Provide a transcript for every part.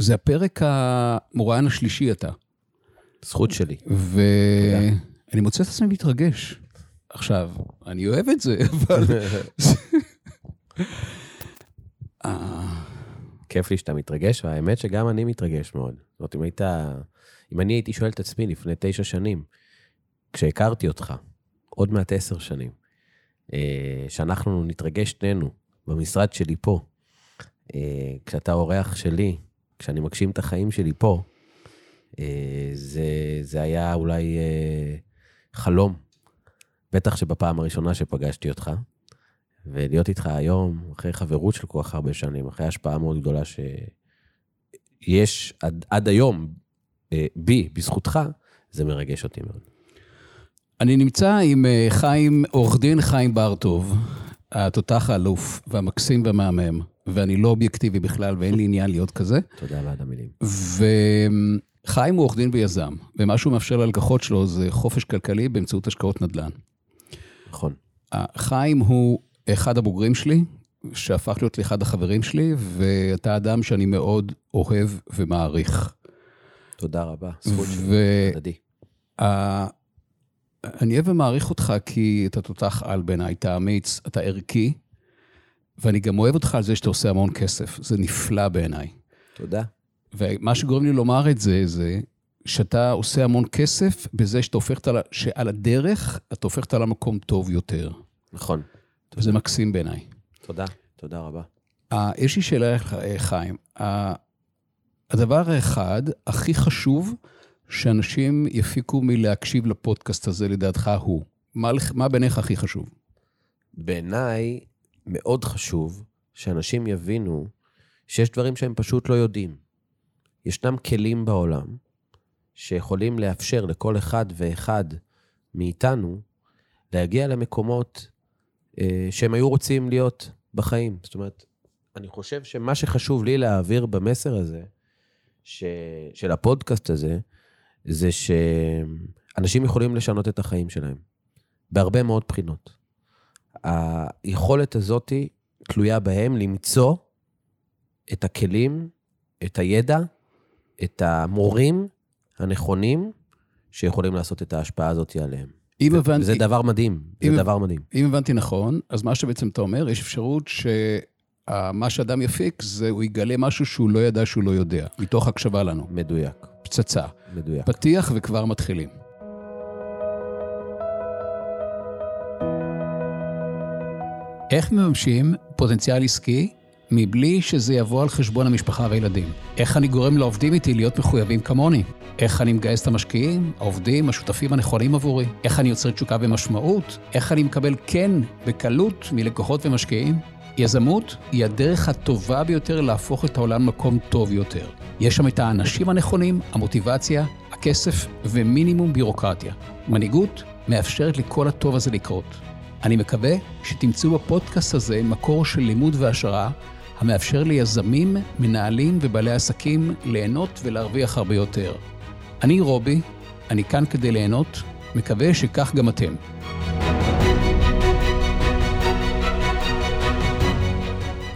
זה הפרק המוראיין השלישי אתה. זכות שלי. ואני מוצא את עצמי מתרגש. עכשיו, אני אוהב את זה, אבל... אה, כיף לי שאתה מתרגש, והאמת שגם אני מתרגש מאוד. זאת אומרת, אם היית... אם אני הייתי שואל את עצמי לפני תשע שנים, כשהכרתי אותך, עוד מעט עשר שנים, אה, שאנחנו נתרגש שנינו במשרד שלי פה, אה, כשאתה אורח שלי, כשאני מגשים את החיים שלי פה, אה, זה, זה היה אולי חלום. בטח שבפעם הראשונה שפגשתי אותך, ולהיות איתך היום, אחרי חברות של כל כך הרבה שנים, אחרי השפעה מאוד גדולה שיש עד, עד היום בי, בזכותך, זה מרגש אותי מאוד. אני נמצא עם אה, חיים, עורך דין חיים בר-טוב, התותח האלוף והמקסים והמהמם, ואני לא אובייקטיבי בכלל ואין לי עניין להיות כזה. תודה בעד המילים. וחיים הוא עורך דין ויזם, ומה שהוא מאפשר ללקוחות שלו זה חופש כלכלי באמצעות השקעות נדל"ן. נכון. חיים הוא אחד הבוגרים שלי, שהפך להיות לאחד החברים שלי, ואתה אדם שאני מאוד אוהב ומעריך. תודה רבה, זכות שלי, הדדי. אני אוהב ומעריך אותך כי אתה תותח על בעיניי, אתה אמיץ, אתה ערכי, ואני גם אוהב אותך על זה שאתה עושה המון כסף. זה נפלא בעיניי. תודה. ומה שגורם לי לומר את זה, זה שאתה עושה המון כסף בזה שאתה הופך, שעל הדרך אתה הופך אותה למקום טוב יותר. נכון. וזה מקסים בעיניי. תודה, תודה רבה. Uh, יש לי שאלה לך, אה, חיים. Uh, הדבר האחד, הכי חשוב, שאנשים יפיקו מלהקשיב לפודקאסט הזה, לדעתך הוא? מה, מה בעיניך הכי חשוב? בעיניי מאוד חשוב שאנשים יבינו שיש דברים שהם פשוט לא יודעים. ישנם כלים בעולם שיכולים לאפשר לכל אחד ואחד מאיתנו להגיע למקומות אה, שהם היו רוצים להיות בחיים. זאת אומרת, אני חושב שמה שחשוב לי להעביר במסר הזה, ש... של הפודקאסט הזה, זה שאנשים יכולים לשנות את החיים שלהם, בהרבה מאוד בחינות. היכולת הזאת תלויה בהם למצוא את הכלים, את הידע, את המורים הנכונים שיכולים לעשות את ההשפעה הזאת עליהם. אם הבנתי... זה דבר מדהים, זה דבר מדהים. אם הבנתי נכון, אז מה שבעצם אתה אומר, יש אפשרות שמה שאדם יפיק, זה הוא יגלה משהו שהוא לא ידע שהוא לא יודע, מתוך הקשבה לנו. מדויק. פצצה. מדויק. פתיח וכבר מתחילים. איך מממשים פוטנציאל עסקי מבלי שזה יבוא על חשבון המשפחה והילדים? איך אני גורם לעובדים איתי להיות מחויבים כמוני? איך אני מגייס את המשקיעים, העובדים, השותפים הנכונים עבורי? איך אני יוצר תשוקה ומשמעות? איך אני מקבל כן בקלות מלקוחות ומשקיעים? יזמות היא הדרך הטובה ביותר להפוך את העולם למקום טוב יותר. יש שם את האנשים הנכונים, המוטיבציה, הכסף ומינימום בירוקרטיה. מנהיגות מאפשרת לכל הטוב הזה לקרות. אני מקווה שתמצאו בפודקאסט הזה מקור של לימוד והשראה המאפשר ליזמים, מנהלים ובעלי עסקים ליהנות ולהרוויח הרבה יותר. אני רובי, אני כאן כדי ליהנות, מקווה שכך גם אתם.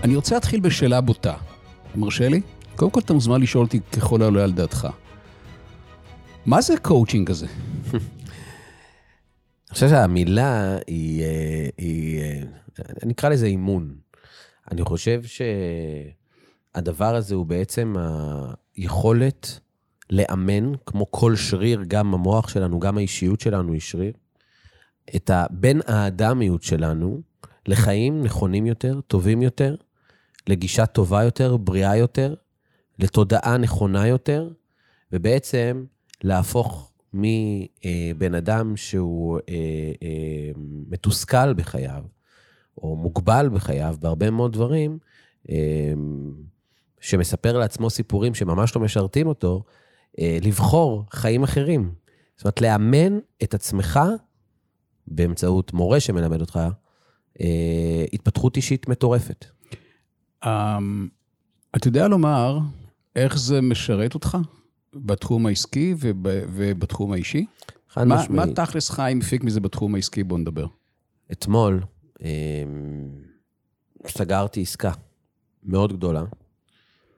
אני רוצה להתחיל בשאלה בוטה. אתה מרשה לי? קודם כל אתה מוזמן לשאול אותי ככל העולה על דעתך. מה זה הקואוצ'ינג הזה? אני חושב שהמילה היא, אה, היא, אה, אני אקרא לזה אימון. אני חושב שהדבר הזה הוא בעצם היכולת לאמן, כמו כל שריר, גם המוח שלנו, גם האישיות שלנו היא שריר, את הבין האדמיות שלנו לחיים נכונים יותר, טובים יותר, לגישה טובה יותר, בריאה יותר, לתודעה נכונה יותר, ובעצם להפוך מבן אדם שהוא אה, אה, מתוסכל בחייו, או מוגבל בחייו בהרבה מאוד דברים, אה, שמספר לעצמו סיפורים שממש לא משרתים אותו, לבחור חיים אחרים. זאת אומרת, לאמן את עצמך באמצעות מורה שמלמד אותך, התפתחות אישית מטורפת. Um, אתה יודע לומר איך זה משרת אותך בתחום העסקי וב, ובתחום האישי? חד משמעית. מה תכלס חיים מפיק מזה בתחום העסקי? בוא נדבר. אתמול אמ, סגרתי עסקה מאוד גדולה,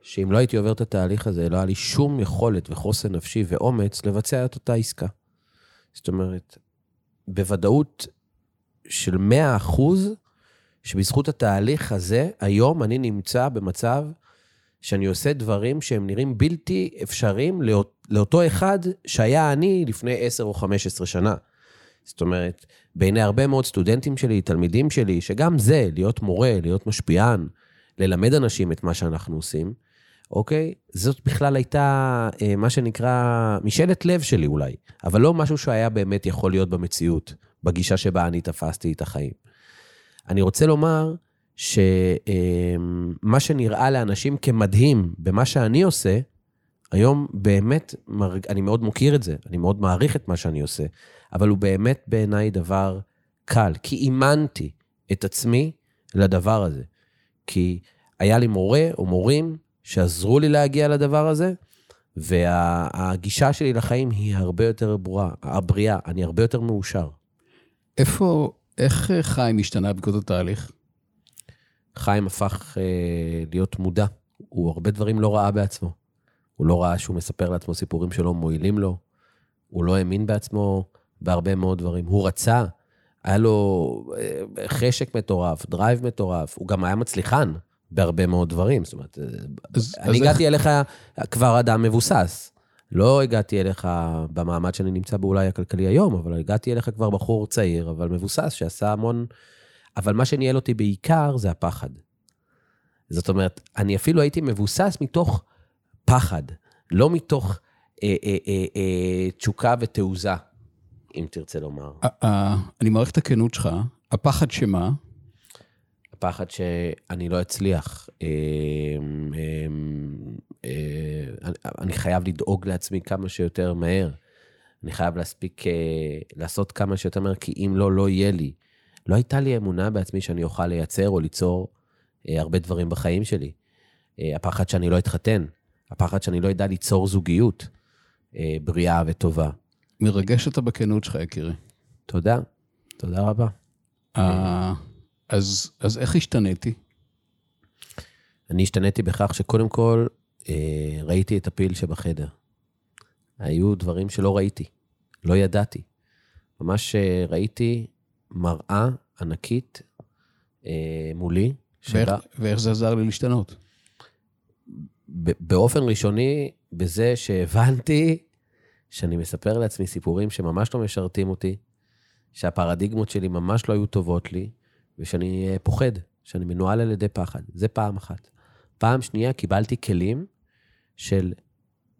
שאם לא הייתי עובר את התהליך הזה, לא היה לי שום יכולת וחוסן נפשי ואומץ לבצע את אותה עסקה. זאת אומרת, בוודאות של 100 אחוז, שבזכות התהליך הזה, היום אני נמצא במצב שאני עושה דברים שהם נראים בלתי אפשריים לאות, לאותו אחד שהיה אני לפני 10 או 15 שנה. זאת אומרת, בעיני הרבה מאוד סטודנטים שלי, תלמידים שלי, שגם זה, להיות מורה, להיות משפיען, ללמד אנשים את מה שאנחנו עושים, אוקיי? זאת בכלל הייתה אה, מה שנקרא משאלת לב שלי אולי, אבל לא משהו שהיה באמת יכול להיות במציאות, בגישה שבה אני תפסתי את החיים. אני רוצה לומר שמה אה, שנראה לאנשים כמדהים במה שאני עושה, היום באמת, אני מאוד מוקיר את זה, אני מאוד מעריך את מה שאני עושה, אבל הוא באמת בעיניי דבר קל, כי אימנתי את עצמי לדבר הזה. כי היה לי מורה או מורים שעזרו לי להגיע לדבר הזה, והגישה שלי לחיים היא הרבה יותר ברורה, הבריאה, אני הרבה יותר מאושר. איפה, איך חיים השתנה בעקבות התהליך? חיים הפך אה, להיות מודע. הוא הרבה דברים לא ראה בעצמו. הוא לא ראה שהוא מספר לעצמו סיפורים שלא מועילים לו, הוא לא האמין בעצמו בהרבה מאוד דברים. הוא רצה, היה לו אה, חשק מטורף, drive מטורף, הוא גם היה מצליחן. בהרבה מאוד דברים. זאת אומרת, אז, אני אז הגעתי איך... אליך כבר אדם מבוסס. לא הגעתי אליך במעמד שאני נמצא בו אולי הכלכלי היום, אבל הגעתי אליך כבר בחור צעיר, אבל מבוסס, שעשה המון... אבל מה שניהל אותי בעיקר זה הפחד. זאת אומרת, אני אפילו הייתי מבוסס מתוך פחד, לא מתוך אה, אה, אה, אה, תשוקה ותעוזה, אם תרצה לומר. אני מעריך את הכנות שלך. הפחד שמה? הפחד שאני לא אצליח. אמ, אמ, אה, אני חייב לדאוג לעצמי כמה שיותר מהר. אני חייב להספיק אה, לעשות כמה שיותר מהר, כי אם לא, לא יהיה לי. לא הייתה לי אמונה בעצמי שאני אוכל לייצר או ליצור אה, הרבה דברים בחיים שלי. הפחד שאני לא אתחתן, הפחד שאני לא אדע ליצור זוגיות בריאה וטובה. מרגש אותה בכנות שלך, יקירי. תודה, תודה רבה. אז, אז איך השתניתי? אני השתניתי בכך שקודם כל אה, ראיתי את הפיל שבחדר. היו דברים שלא ראיתי, לא ידעתי. ממש אה, ראיתי מראה ענקית אה, מולי. ואיך, שבא... ואיך זה עזר לי להשתנות? באופן ראשוני, בזה שהבנתי שאני מספר לעצמי סיפורים שממש לא משרתים אותי, שהפרדיגמות שלי ממש לא היו טובות לי, ושאני אה, פוחד, שאני מנוהל על ידי פחד. זה פעם אחת. פעם שנייה, קיבלתי כלים של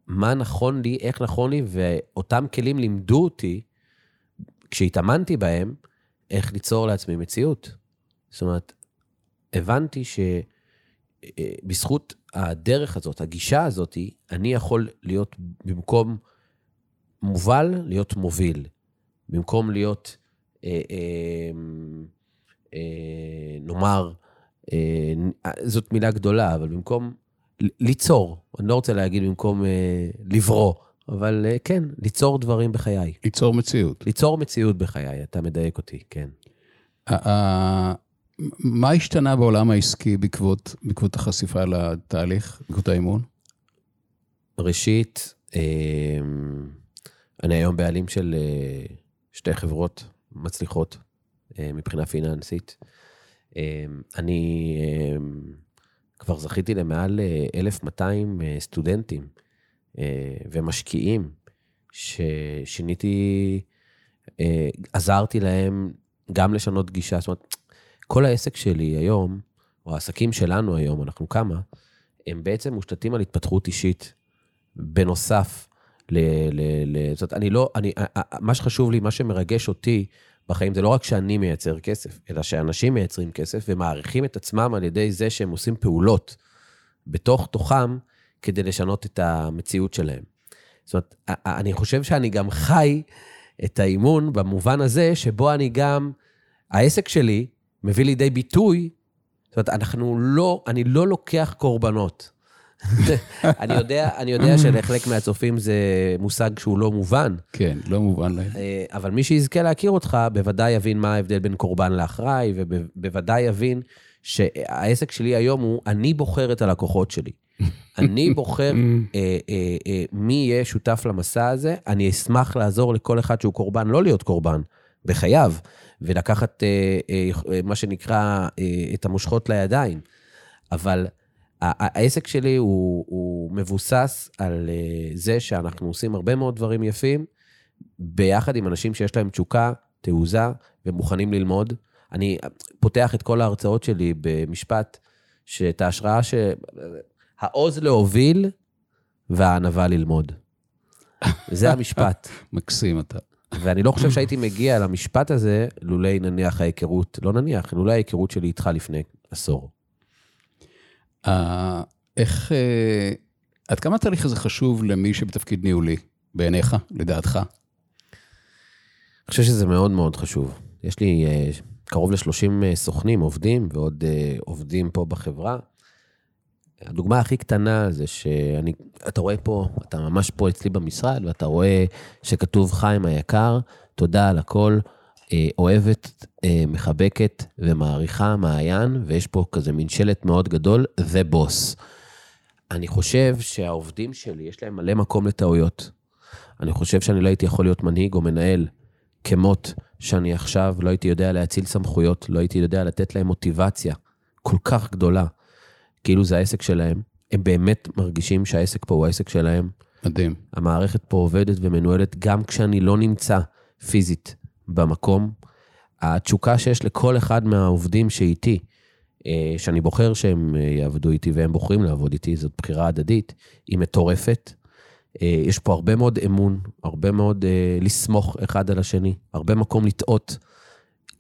מה נכון לי, איך נכון לי, ואותם כלים לימדו אותי, כשהתאמנתי בהם, איך ליצור לעצמי מציאות. זאת אומרת, הבנתי שבזכות אה, הדרך הזאת, הגישה הזאת, אני יכול להיות במקום מובל, להיות מוביל. במקום להיות אה, אה, אה, נאמר, אה, זאת מילה גדולה, אבל במקום ליצור, אני לא רוצה להגיד במקום אה, לברוא, אבל כן, ליצור דברים בחיי. ליצור מציאות. ליצור מציאות בחיי, אתה מדייק אותי, כן. מה השתנה בעולם העסקי בעקבות, בעקבות החשיפה לתהליך, בעקבות האימון? ראשית, אני היום בעלים של שתי חברות מצליחות, אה, מבחינה פיננסית. אה, אני אה, כבר זכיתי למעל 1,200 סטודנטים ומשקיעים ששיניתי, עזרתי להם גם לשנות גישה. זאת אומרת, כל העסק שלי היום, או העסקים שלנו היום, אנחנו כמה, הם בעצם מושתתים על התפתחות אישית, בנוסף ל... ל, ל זאת אומרת, אני לא, אני, מה שחשוב לי, מה שמרגש אותי, בחיים זה לא רק שאני מייצר כסף, אלא שאנשים מייצרים כסף ומעריכים את עצמם על ידי זה שהם עושים פעולות בתוך תוכם כדי לשנות את המציאות שלהם. זאת אומרת, אני חושב שאני גם חי את האימון במובן הזה שבו אני גם, העסק שלי מביא לידי ביטוי, זאת אומרת, אנחנו לא, אני לא לוקח קורבנות. אני יודע, אני יודע שלחלק מהצופים זה מושג שהוא לא מובן. כן, לא מובן להם. אה, אבל מי שיזכה להכיר אותך, בוודאי יבין מה ההבדל בין קורבן לאחראי, ובוודאי יבין שהעסק שלי היום הוא, אני בוחר את הלקוחות שלי. אני בוחר אה, אה, אה, מי יהיה שותף למסע הזה, אני אשמח לעזור לכל אחד שהוא קורבן, לא להיות קורבן, בחייו, ולקחת אה, אה, אה, מה שנקרא אה, את המושכות לידיים. אבל העסק שלי הוא, הוא מבוסס על אה, זה שאנחנו עושים הרבה מאוד דברים יפים, ביחד עם אנשים שיש להם תשוקה, תעוזה ומוכנים ללמוד. אני פותח את כל ההרצאות שלי במשפט, שאת ההשראה ש... העוז להוביל והענווה ללמוד. זה המשפט. מקסים אתה. ואני לא חושב שהייתי מגיע למשפט הזה לולי נניח ההיכרות, לא נניח, לולי ההיכרות שלי איתך לפני עשור. Uh, איך, uh, עד כמה התהליך הזה חשוב למי שבתפקיד ניהולי, בעיניך, לדעתך? אני חושב שזה מאוד מאוד חשוב. יש לי uh, קרוב ל-30 uh, סוכנים, עובדים, ועוד uh, עובדים פה בחברה. הדוגמה הכי קטנה זה שאני, אתה רואה פה, אתה ממש פה אצלי במשרד, ואתה רואה שכתוב חיים היקר, תודה על הכל, אה, אוהבת, אה, מחבקת ומעריכה מעיין, ויש פה כזה מין שלט מאוד גדול, The Boss. אני חושב שהעובדים שלי, יש להם מלא מקום לטעויות. אני חושב שאני לא הייתי יכול להיות מנהיג או מנהל כמות שאני עכשיו לא הייתי יודע להציל סמכויות, לא הייתי יודע לתת להם מוטיבציה כל כך גדולה. כאילו זה העסק שלהם. הם באמת מרגישים שהעסק פה הוא העסק שלהם. מדהים. המערכת פה עובדת ומנוהלת גם כשאני לא נמצא פיזית במקום. התשוקה שיש לכל אחד מהעובדים שאיתי, אה, שאני בוחר שהם אה, יעבדו איתי והם בוחרים לעבוד איתי, זאת בחירה הדדית, היא מטורפת. אה, יש פה הרבה מאוד אמון, הרבה מאוד לסמוך אחד על השני, הרבה מקום לטעות.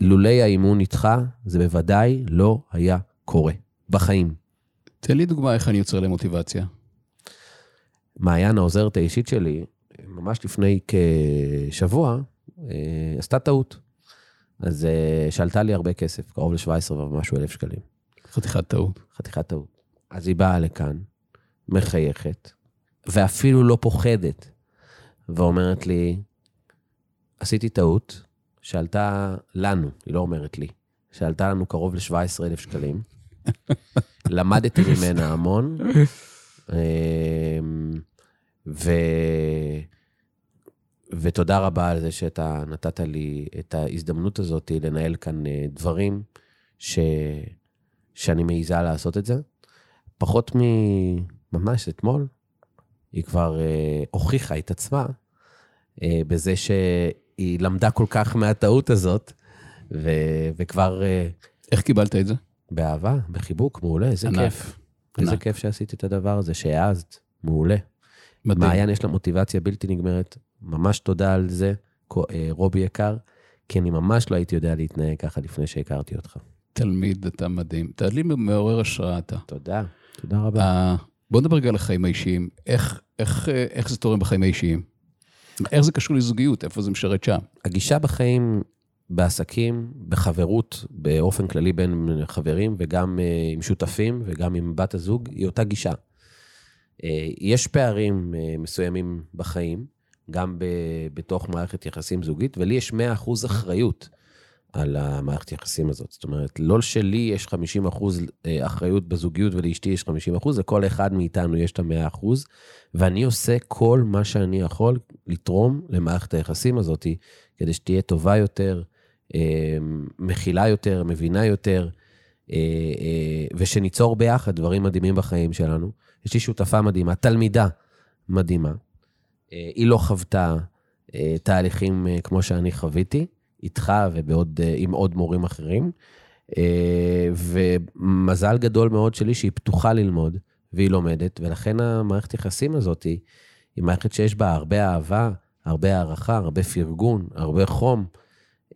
לולי האימון איתך, זה בוודאי לא היה קורה. בחיים. תן לי דוגמה איך אני יוצר למוטיבציה. מעיין, העוזרת האישית שלי, ממש לפני כשבוע, אה, עשתה טעות. אז אה, שאלתה לי הרבה כסף, קרוב ל-17 ומשהו אלף שקלים. חתיכת טעות. חתיכת טעות. אז היא באה לכאן, מחייכת, ואפילו לא פוחדת, ואומרת לי, עשיתי טעות, שעלתה לנו, היא לא אומרת לי, שעלתה לנו קרוב ל-17 אלף שקלים. למדתי ממנה המון. אמ, ו... ותודה רבה על זה שאתה נתת לי את ההזדמנות הזאת לנהל כאן אה, דברים ש... שאני מעיזה לעשות את זה. פחות מממש אתמול, היא כבר אה, הוכיחה את עצמה אה, בזה שהיא למדה כל כך מהטעות הזאת, ו... וכבר... אה, איך קיבלת את זה? באהבה, בחיבוק, מעולה, איזה ענק, כיף. ענק. איזה כיף שעשית את הדבר הזה, שהעזת, מעולה. מדהים. מעיין יש לה מוטיבציה בלתי נגמרת, ממש תודה על זה, אה, רובי יקר, כי אני ממש לא הייתי יודע להתנהג ככה לפני שהכרתי אותך. תלמיד, אתה מדהים. תלמיד מעורר השראה אתה. תודה, תודה רבה. בוא נדבר רגע על החיים האישיים. איך, איך, אה, איך זה תורם בחיים האישיים? איך זה קשור לזוגיות? איפה זה משרת שם? הגישה בחיים בעסקים, בחברות, באופן כללי בין חברים וגם אה, עם שותפים וגם עם בת הזוג, היא אותה גישה. אה, יש פערים מסוימים בחיים, גם בתוך מערכת יחסים זוגית, ולי יש 100% אחריות על המערכת יחסים הזאת. זאת אומרת, לא שלי יש 50% אחריות בזוגיות ולאשתי יש 50%, לכל אחד מאיתנו יש את ה-100%, ואני עושה כל מה שאני יכול לתרום למערכת היחסים הזאת, כדי שתהיה טובה יותר, אה, מכילה יותר, מבינה יותר, אה, אה, ושניצור ביחד דברים מדהימים בחיים שלנו. יש לי שותפה מדהימה, תלמידה מדהימה. היא לא חוותה תהליכים כמו שאני חוויתי, איתך ועם עוד מורים אחרים. ומזל גדול מאוד שלי שהיא פתוחה ללמוד, והיא לומדת, ולכן המערכת יחסים הזאת היא מערכת שיש בה הרבה אהבה, הרבה הערכה, הרבה פרגון, הרבה חום.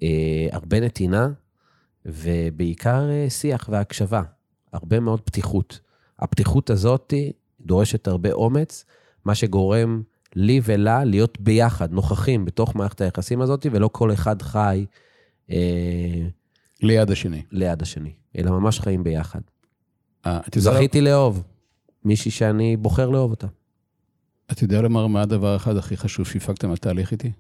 אה, הרבה נתינה, ובעיקר אה, שיח והקשבה, הרבה מאוד פתיחות. הפתיחות הזאת דורשת הרבה אומץ, מה שגורם לי ולה להיות ביחד, נוכחים בתוך מערכת היחסים הזאת, ולא כל אחד חי... אה, ליד השני. ליד השני, אלא ממש חיים ביחד. אה, זכיתי לא... לאהוב מישהי שאני בוחר לאהוב אותה. אתה יודע לומר מה הדבר האחד הכי חשוב שהפקתם על תהליך איתי?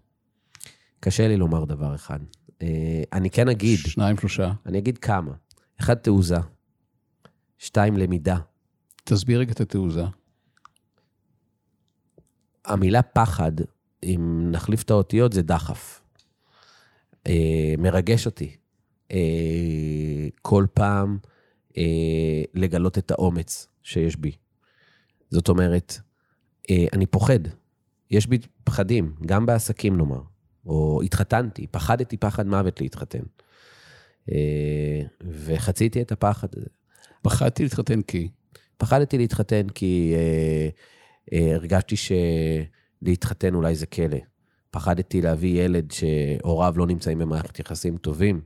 קשה לי לומר דבר אחד. אה, אני כן אגיד... שניים, שלושה. אני אגיד כמה. אחד, תעוזה. שתיים, למידה. תסביר רגע את התעוזה. המילה פחד, אם נחליף את האותיות, זה דחף. אה, מרגש אותי. אה, כל פעם אה, לגלות את האומץ שיש בי. זאת אומרת, אה, אני פוחד. יש בי פחדים, גם בעסקים נאמר. או התחתנתי, פחדתי פחד מוות להתחתן. אה, וחציתי את הפחד הזה. פחדתי להתחתן כי... פחדתי להתחתן כי אה, הרגשתי שלהתחתן אולי זה כלא. פחדתי להביא ילד שהוריו לא נמצאים במערכת יחסים טובים,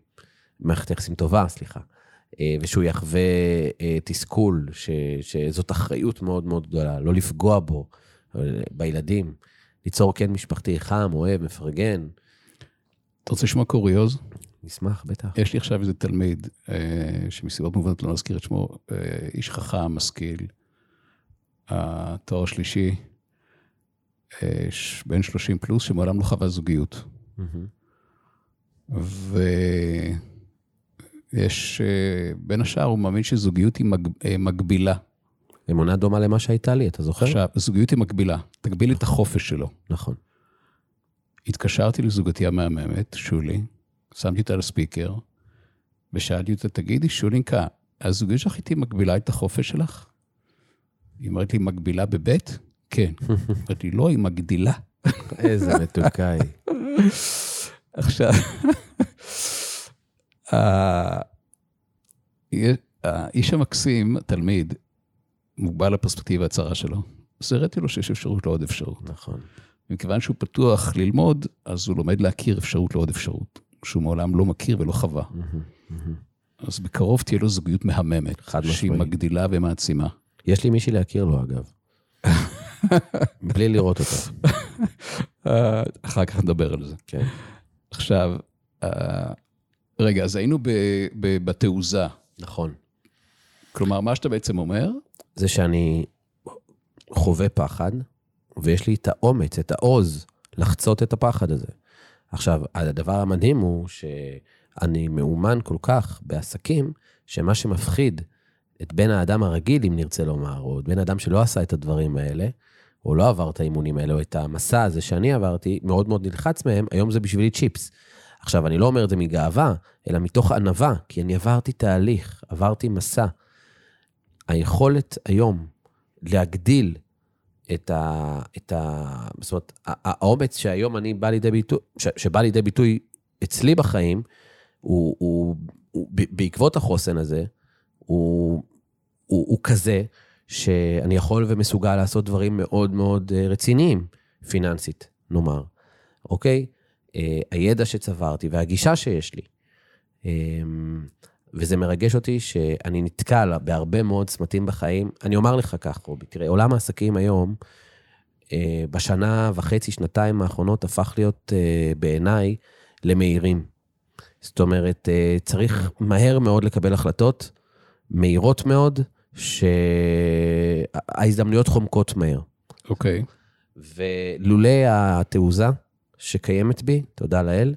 מערכת יחסים טובה, סליחה, אה, ושהוא יחווה אה, תסכול, ש, שזאת אחריות מאוד מאוד גדולה, לא לפגוע בו, אה, בילדים, ליצור קן משפחתי חם, אוהב, מפרגן. אתה רוצה לשמוע קוריוז? נשמח, בטח. יש לי עכשיו איזה תלמיד, אה, שמסיבות מובנות לא נזכיר את שמו, אה, איש חכם, משכיל, התואר שלישי, אה, בן 30 פלוס, שמעולם לא חווה זוגיות. ויש, אה, בין השאר, הוא מאמין שזוגיות היא מג, אה, מגבילה. אמונה דומה למה שהייתה לי, אתה זוכר? עכשיו, זוגיות היא מגבילה, תגביל את החופש שלו. נכון. התקשרתי לזוגתי המהממת, שולי, שמתי אותה על הספיקר, ושאלתי אותה, תגידי, שולינקה, הזוגיות שלך איתי מגבילה את החופש שלך? היא אומרת לי, מגבילה בבית? כן. אמרתי, לא, היא מגדילה. איזה מתוקה היא. עכשיו, ה- האיש המקסים, התלמיד, מוגבל לפרספקטיבה הצרה שלו. אז הראיתי לו שיש אפשרות לעוד אפשרות. נכון. מכיוון שהוא פתוח ללמוד, אז הוא לומד להכיר אפשרות לעוד אפשרות, שהוא מעולם לא מכיר ולא חווה. אז בקרוב תהיה לו זוגיות מהממת, חד שהיא משמעית. מגדילה ומעצימה. יש לי מישהי להכיר לו, אגב. בלי לראות אותה. אה, אחר כך נדבר על זה. כן. עכשיו, אה, רגע, אז היינו בתעוזה. נכון. כלומר, מה שאתה בעצם אומר, זה שאני חווה פחד, ויש לי את האומץ, את העוז, לחצות את הפחד הזה. עכשיו, הדבר המדהים הוא שאני מאומן כל כך בעסקים, שמה שמפחיד את בן האדם הרגיל, אם נרצה לומר, או את בן האדם שלא עשה את הדברים האלה, או לא עבר את האימונים האלה, או את המסע הזה שאני עברתי, מאוד מאוד נלחץ מהם, היום זה בשבילי צ'יפס. עכשיו, אני לא אומר את זה מגאווה, אלא מתוך ענווה, כי אני עברתי תהליך, עברתי מסע. היכולת היום להגדיל את ה... את ה זאת אומרת, האומץ שהיום אני בא לידי ביטוי, ש, שבא לידי ביטוי אצלי בחיים, הוא, הוא, הוא ב- בעקבות החוסן הזה, הוא, הוא, הוא כזה שאני יכול ומסוגל לעשות דברים מאוד מאוד אה, רציניים, פיננסית, נאמר, אוקיי? אה, הידע שצברתי והגישה שיש לי. אמ, וזה מרגש אותי שאני נתקל בהרבה מאוד צמתים בחיים. אני אומר לך כך, רובי, תראה, עולם העסקים היום, אה, בשנה וחצי, שנתיים האחרונות, הפך להיות בעיניי למהירים. זאת אומרת, צריך מהר מאוד לקבל החלטות, מהירות מאוד, שההזדמנויות חומקות מהר. אוקיי, ולולא התעוזה שקיימת בי, תודה לאל,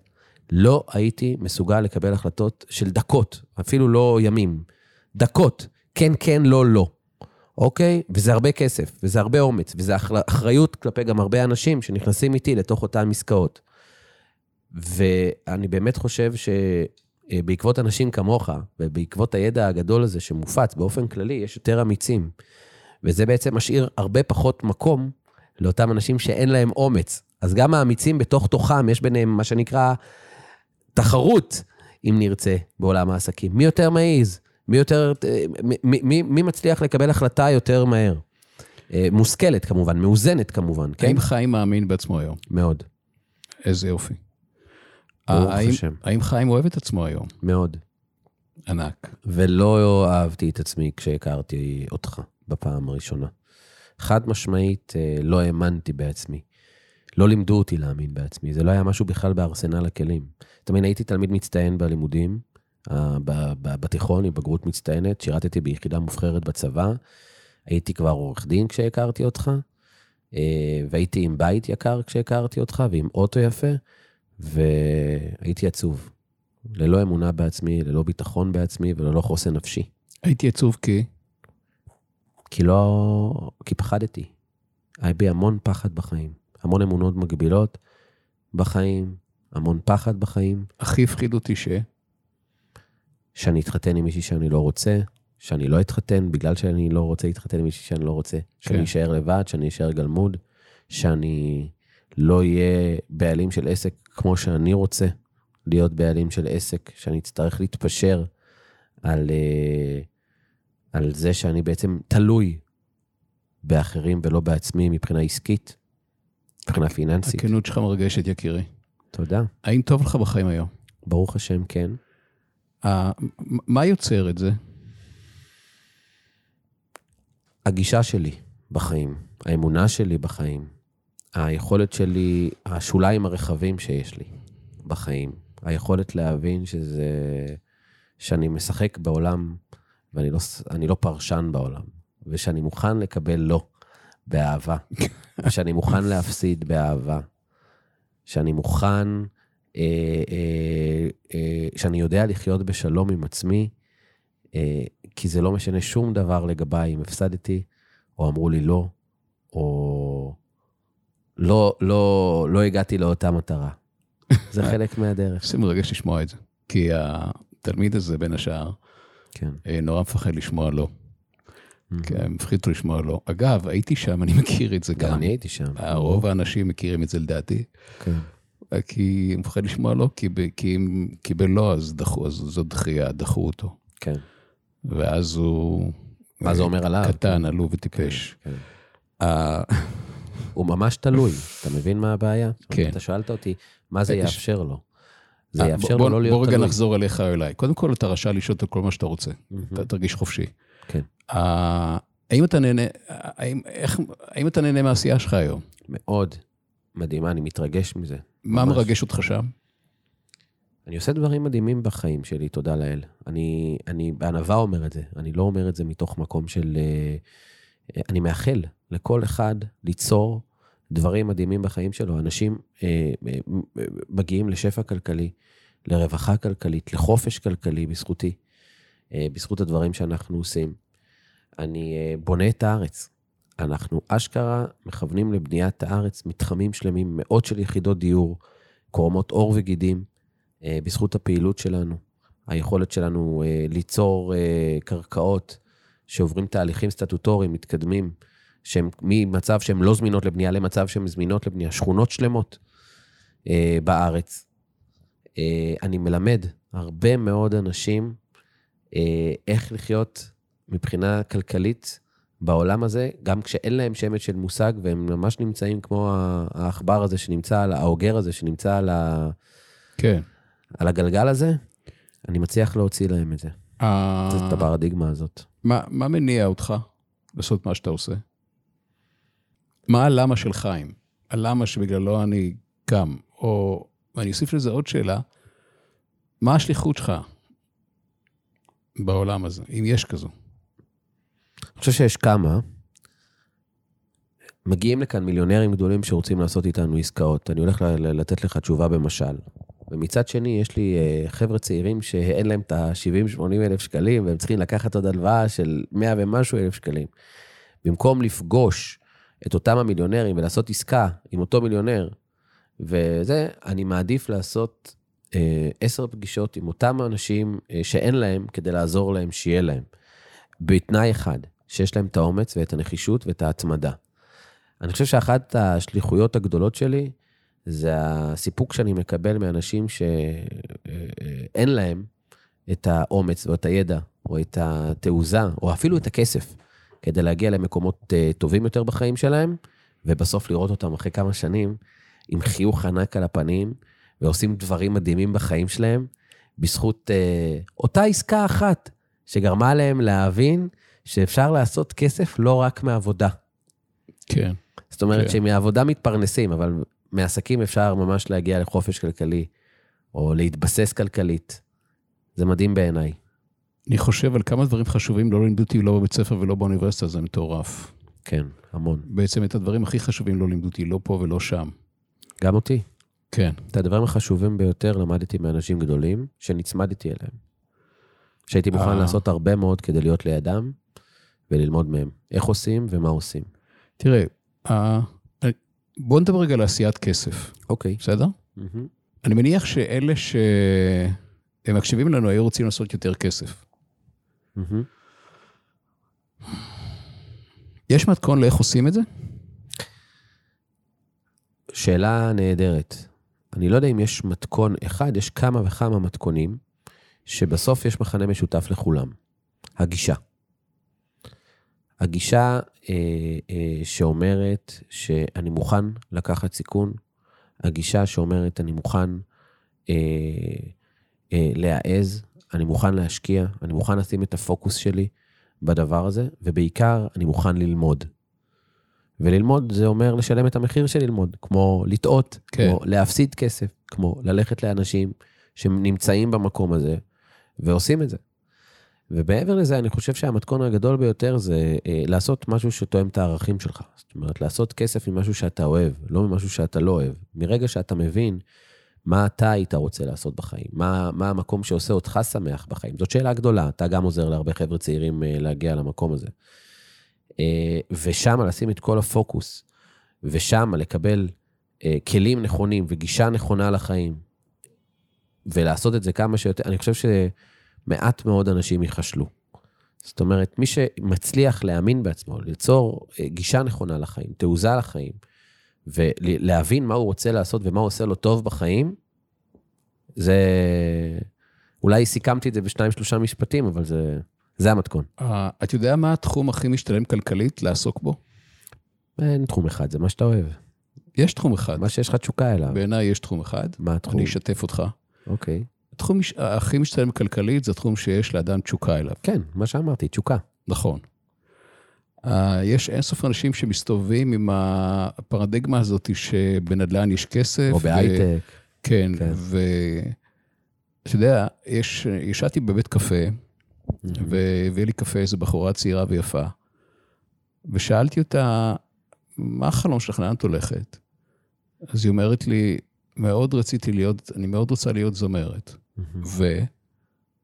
לא הייתי מסוגל לקבל החלטות של דקות, אפילו לא ימים, דקות, כן, כן, לא, לא. אוקיי? וזה הרבה כסף, וזה הרבה אומץ, וזה אחר- אחריות כלפי גם הרבה אנשים שנכנסים איתי לתוך אותן עסקאות. ואני באמת חושב שבעקבות אנשים כמוך, ובעקבות הידע הגדול הזה שמופץ באופן כללי, יש יותר אמיצים. וזה בעצם משאיר הרבה פחות מקום לאותם אנשים שאין להם אומץ. אז גם האמיצים בתוך תוכם, יש ביניהם מה שנקרא תחרות, אם נרצה, בעולם העסקים. מי יותר מעז? מי יותר... מי, מי, מי מצליח לקבל החלטה יותר מהר? אה, מושכלת כמובן, מאוזנת כמובן, כן? האם חיים מאמין בעצמו היום? מאוד, איזה יופי. האם-. האם חיים אוהב את עצמו היום? מאוד. ענק. ולא אהבתי את עצמי כשהכרתי אותך בפעם הראשונה. חד משמעית, אה, לא האמנתי בעצמי. לא לימדו אותי להאמין בעצמי, זה לא היה משהו בכלל בארסנל הכלים. תמיד הייתי תלמיד מצטיין בלימודים, אה, בתיכון עם בגרות מצטיינת, שירתתי ביחידה מובחרת בצבא, הייתי כבר עורך דין כשהכרתי אותך, אה, והייתי עם בית יקר כשהכרתי אותך, ועם אוטו יפה, והייתי עצוב. ללא אמונה בעצמי, ללא ביטחון בעצמי וללא חוסן נפשי. הייתי עצוב כי... כי לא... כי פחדתי. היה בי המון פחד בחיים. המון אמונות מגבילות בחיים, המון פחד בחיים. הכי הפחיד אותי ש... שאני אתחתן עם מישהי שאני לא רוצה, שאני לא אתחתן בגלל שאני לא רוצה להתחתן עם מישהי שאני לא רוצה, שאני כן. אשאר לבד, שאני אשאר גלמוד, שאני לא אהיה בעלים של עסק כמו שאני רוצה להיות בעלים של עסק, שאני אצטרך להתפשר על, אה, על זה שאני בעצם תלוי באחרים ולא בעצמי מבחינה עסקית, מבחינה פיננסית. הכנות שלך מרגשת, יקירי. תודה. האם טוב לך בחיים היום? ברוך השם, כן. מה יוצר את זה? הגישה שלי בחיים, האמונה שלי בחיים, היכולת שלי, השוליים הרחבים שיש לי בחיים, היכולת להבין שזה, שאני משחק בעולם ואני לא, לא פרשן בעולם, ושאני מוכן לקבל לא באהבה, ושאני מוכן להפסיד באהבה, שאני מוכן, אה, אה, אה, שאני יודע לחיות בשלום עם עצמי, אה, כי זה לא משנה שום דבר לגביי אם הפסדתי, או אמרו לי לא, או לא, לא, לא הגעתי לאותה מטרה. זה חלק מהדרך. זה מרגש לשמוע את זה. כי התלמיד הזה, בין השאר, כן. אה, נורא מפחד לשמוע לא. כי מפחיד אותו לשמוע לא. אגב, הייתי שם, אני מכיר את זה גם גם. אני הייתי שם. רוב האנשים מכירים את זה לדעתי. כן. כי הוא מפחד לשמוע לא, כי, אם קיבל לא, אז דחו, אז זו דחייה, דחו אותו. כן. ואז הוא... מה זה אומר עליו? קטן, עלוב וטיפש. כן. אה, הוא ממש תלוי, אתה מבין מה הבעיה? כן. אתה שאלת אותי, מה זה יש- יאפשר לו? זה אה, יאפשר לו לא להיות בוא רגע תלוי. נחזור אליך או אליי. קודם כל, אתה רשאי לשאול אותו כל מה שאתה רוצה. אתה תרגיש חופשי. כן. אה, האם אתה נהנה, האם, איך, האם אתה נהנה מהעשייה שלך היום? מאוד מדהימה, אני מתרגש מזה. מה ממש. מרגש אותך שם? אני עושה דברים מדהימים בחיים שלי, תודה לאל. אני, אני בענווה אומר את זה, אני לא אומר את זה מתוך מקום של... אה, אה, אני מאחל לכל אחד ליצור דברים מדהימים בחיים שלו. אנשים אה, אה, מגיעים לשפע כלכלי, לרווחה כלכלית, לחופש כלכלי בזכותי, אה, בזכות הדברים שאנחנו עושים. אני אה, בונה את הארץ. אנחנו אשכרה מכוונים לבניית הארץ, מתחמים שלמים, מאות של יחידות דיור, קורמות עור וגידים. אה, בזכות הפעילות שלנו, היכולת שלנו אה, ליצור אה, קרקעות שעוברים תהליכים סטטוטוריים מתקדמים, שהם ממצב שהן לא זמינות לבנייה למצב שהן זמינות לבנייה, שכונות שלמות אה, בארץ. אה, אני מלמד הרבה מאוד אנשים אה, איך לחיות מבחינה כלכלית בעולם הזה, גם כשאין להם שמץ של מושג, והם ממש נמצאים כמו העכבר הזה שנמצא, על- האוגר הזה שנמצא על ה... כן. על הגלגל הזה, אני מצליח להוציא להם את זה. אה, את הפרדיגמה הזאת. מה, מה מניע אותך לעשות מה שאתה עושה? מה הלמה של חיים? הלמה שבגללו אני קם? או, ואני אוסיף לזה עוד שאלה, מה השליחות שלך בעולם הזה, אם יש כזו? אני חושב שיש כמה. מגיעים לכאן מיליונרים גדולים שרוצים לעשות איתנו עסקאות. אני הולך לתת לך תשובה במשל. ומצד שני, יש לי אה, חבר'ה צעירים שאין להם את ה-70-80 אלף שקלים, והם צריכים לקחת עוד הלוואה של 100 ומשהו אלף שקלים. במקום לפגוש את אותם המיליונרים ולעשות עסקה עם אותו מיליונר, וזה, אני מעדיף לעשות אה, עשר פגישות עם אותם אנשים אה, שאין להם, כדי לעזור להם שיהיה להם. בתנאי אחד, שיש להם את האומץ ואת הנחישות ואת ההתמדה. אני חושב שאחת השליחויות הגדולות שלי, זה הסיפוק שאני מקבל מאנשים שאין להם את האומץ או את הידע או את התעוזה או אפילו את הכסף כדי להגיע למקומות אה, טובים יותר בחיים שלהם, ובסוף לראות אותם אחרי כמה שנים עם חיוך ענק על הפנים, ועושים דברים מדהימים בחיים שלהם, בזכות אה, אותה עסקה אחת שגרמה להם להבין שאפשר לעשות כסף לא רק מעבודה. כן. זאת אומרת כן. שמעבודה מתפרנסים, אבל מעסקים אפשר ממש להגיע לחופש כלכלי, או להתבסס כלכלית. זה מדהים בעיניי. אני חושב על כמה דברים חשובים לא לימדו אותי לא בבית ספר ולא באוניברסיטה, זה מטורף. כן, המון. בעצם את הדברים הכי חשובים לא לימדו אותי, לא פה ולא שם. גם אותי. כן. את הדברים החשובים ביותר למדתי מאנשים גדולים, שנצמדתי אליהם. שהייתי מוכן אה. לעשות הרבה מאוד כדי להיות לידם, וללמוד מהם. איך עושים ומה עושים. תראה, אה, בוא נדבר רגע על עשיית כסף, אוקיי. בסדר? אני מניח שאלה שהם מקשיבים לנו היו רוצים לעשות יותר כסף. יש מתכון לאיך עושים את זה? שאלה נהדרת. אני לא יודע אם יש מתכון אחד, יש כמה וכמה מתכונים, שבסוף יש מכנה משותף לכולם. הגישה. הגישה אה, אה, שאומרת שאני מוכן לקחת סיכון, הגישה שאומרת אני מוכן אה, אה, להעז, אני מוכן להשקיע, אני מוכן לשים את הפוקוס שלי בדבר הזה, ובעיקר אני מוכן ללמוד. וללמוד זה אומר לשלם את המחיר של ללמוד, כמו לטעות, כן. כמו להפסיד כסף, כמו ללכת לאנשים שנמצאים במקום הזה ועושים את זה. ומעבר לזה, אני חושב שהמתכון הגדול ביותר זה אה, לעשות משהו שתואם את הערכים שלך. זאת אומרת, לעשות כסף ממשהו שאתה אוהב, לא ממשהו שאתה לא אוהב. מרגע שאתה מבין מה אתה היית רוצה לעשות בחיים, מה, מה המקום שעושה אותך שמח בחיים. זאת שאלה גדולה, אתה גם עוזר להרבה חבר'ה צעירים אה, להגיע למקום הזה. אה, ושם לשים את כל הפוקוס, ושם לקבל אה, כלים נכונים וגישה נכונה לחיים, ולעשות את זה כמה שיותר, אני חושב שמעט מאוד אנשים ייחשלו. זאת אומרת, מי שמצליח להאמין בעצמו, ליצור אה, גישה נכונה לחיים, תעוזה לחיים, ולהבין מה הוא רוצה לעשות ומה הוא עושה לו טוב בחיים, זה... אולי סיכמתי את זה בשניים, שלושה משפטים, אבל זה, זה המתכון. אה, את יודע מה התחום הכי משתלם כלכלית לעסוק בו? אין תחום אחד, זה מה שאתה אוהב. יש תחום אחד. מה שיש לך תשוקה אליו. בעיניי יש תחום אחד. מה התחום? אני אשתף אותך. אוקיי. התחום הכי משתלם כלכלית זה תחום שיש לאדם תשוקה אליו. כן, מה שאמרתי, תשוקה. נכון. Uh, יש אינסוף אנשים שמסתובבים עם הפרדיגמה הזאת שבנדל"ן יש כסף. או בהייטק. כן, כן. ואתה יודע, יש, ישבתי בבית קפה, והביא לי קפה איזו בחורה צעירה ויפה, ושאלתי אותה, מה החלום שלך, לאן את הולכת? אז היא אומרת לי, מאוד רציתי להיות, אני מאוד רוצה להיות זמרת. ו...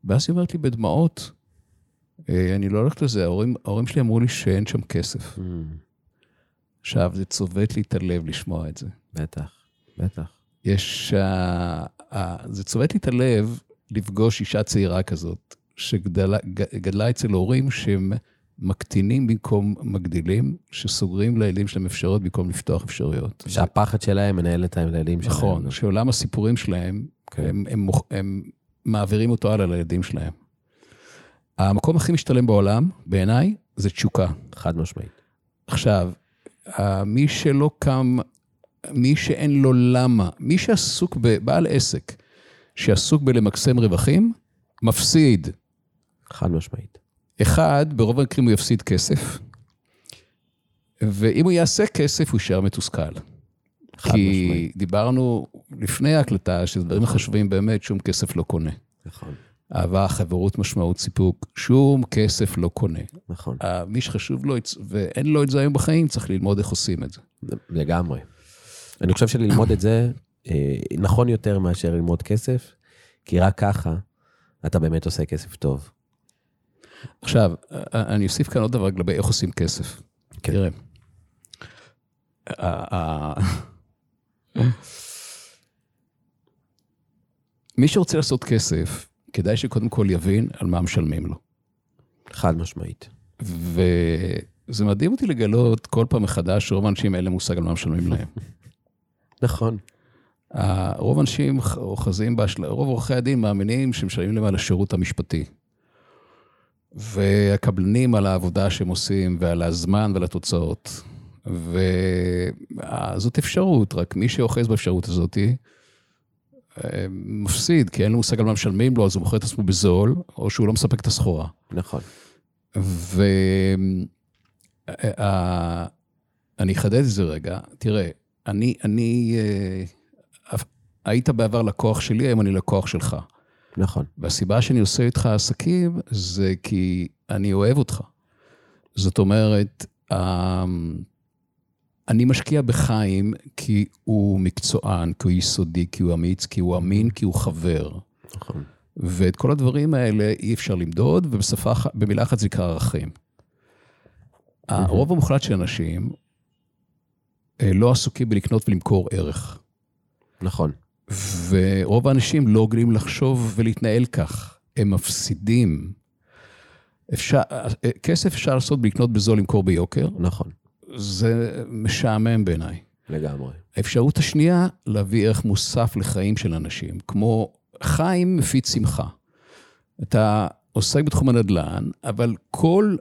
ואז היא אומרת לי בדמעות, "אה, אני לא הולכת לזה, ההורים, ההורים שלי אמרו לי שאין שם כסף. עכשיו, זה צובט לי את הלב לשמוע את זה. בטח, בטח. יש... אה, אה, זה צובט לי את הלב לפגוש אישה צעירה כזאת, שגדלה אצל הורים שהם מקטינים במקום מגדילים, שסוגרים לילדים שלהם אפשרויות במקום לפתוח אפשרויות. שהפחד שלהם מנהל את הילדים שלהם. נכון, שעולם הסיפורים שלהם, כן. הם, הם, מוכ- הם מעבירים אותו הלאה לילדים שלהם. המקום הכי משתלם בעולם, בעיניי, זה תשוקה. חד משמעית. עכשיו, אה, מי שלא קם, מי שאין לו למה, מי שעסוק, בעל עסק, שעסוק בלמקסם רווחים, מפסיד. חד משמעית. אחד, ברוב המקרים הוא יפסיד כסף, ואם הוא יעשה כסף, הוא יישאר מתוסכל. חד כי משמעית. דיברנו לפני ההקלטה, שדברים חשובים באמת, שום כסף לא קונה. נכון, אהבה, חברות, משמעות, סיפוק, שום כסף לא קונה. נכון. אה, מי שחשוב לו, ואין לו את זה היום בחיים, צריך ללמוד איך עושים את זה. לגמרי. אני חושב שללמוד את זה אה, נכון יותר מאשר ללמוד כסף, כי רק ככה אתה באמת עושה כסף טוב. עכשיו, אה, אני אוסיף כאן עוד דבר לגבי איך עושים כסף. כן. תראה, ה- ה- מי שרוצה לעשות כסף, כדאי שקודם כל יבין על מה משלמים לו. חד משמעית. וזה מדהים אותי לגלות כל פעם מחדש שרוב האנשים אין להם מושג על מה משלמים להם. נכון. רוב האנשים אוחזים באשלה, רוב עורכי הדין מאמינים שמשלמים להם על השירות המשפטי. והקבלנים על העבודה שהם עושים ועל הזמן ועל התוצאות. וזאת אפשרות, רק מי שאוחז באפשרות הזאת מפסיד, כי אין לו מושג על מה משלמים לו, אז הוא מוכר את עצמו בזול, או שהוא לא מספק את הסחורה. נכון. ואני אחדד את זה רגע. תראה, אני, אני, אה, היית בעבר לקוח שלי, היום אני לקוח שלך. נכון. והסיבה שאני עושה איתך עסקים זה כי אני אוהב אותך. זאת אומרת, אני משקיע בחיים כי הוא מקצוען, כי הוא יסודי, כי הוא אמיץ, כי הוא אמין, כי הוא חבר. נכון. ואת כל הדברים האלה אי אפשר למדוד, ובשפה, במילה אחת זה נקרא ערכים. הרוב המוחלט של אנשים אה, לא עסוקים בלקנות ולמכור ערך. נכון. ורוב האנשים לא הוגנים לחשוב ולהתנהל כך. הם מפסידים. אפשר, אה, כסף אפשר לעשות בלקנות בזול, למכור ביוקר. נכון. זה משעמם בעיניי. לגמרי. האפשרות השנייה, להביא ערך מוסף לחיים של אנשים, כמו חיים מפיץ שמחה. אתה עוסק בתחום הנדל"ן, אבל כל...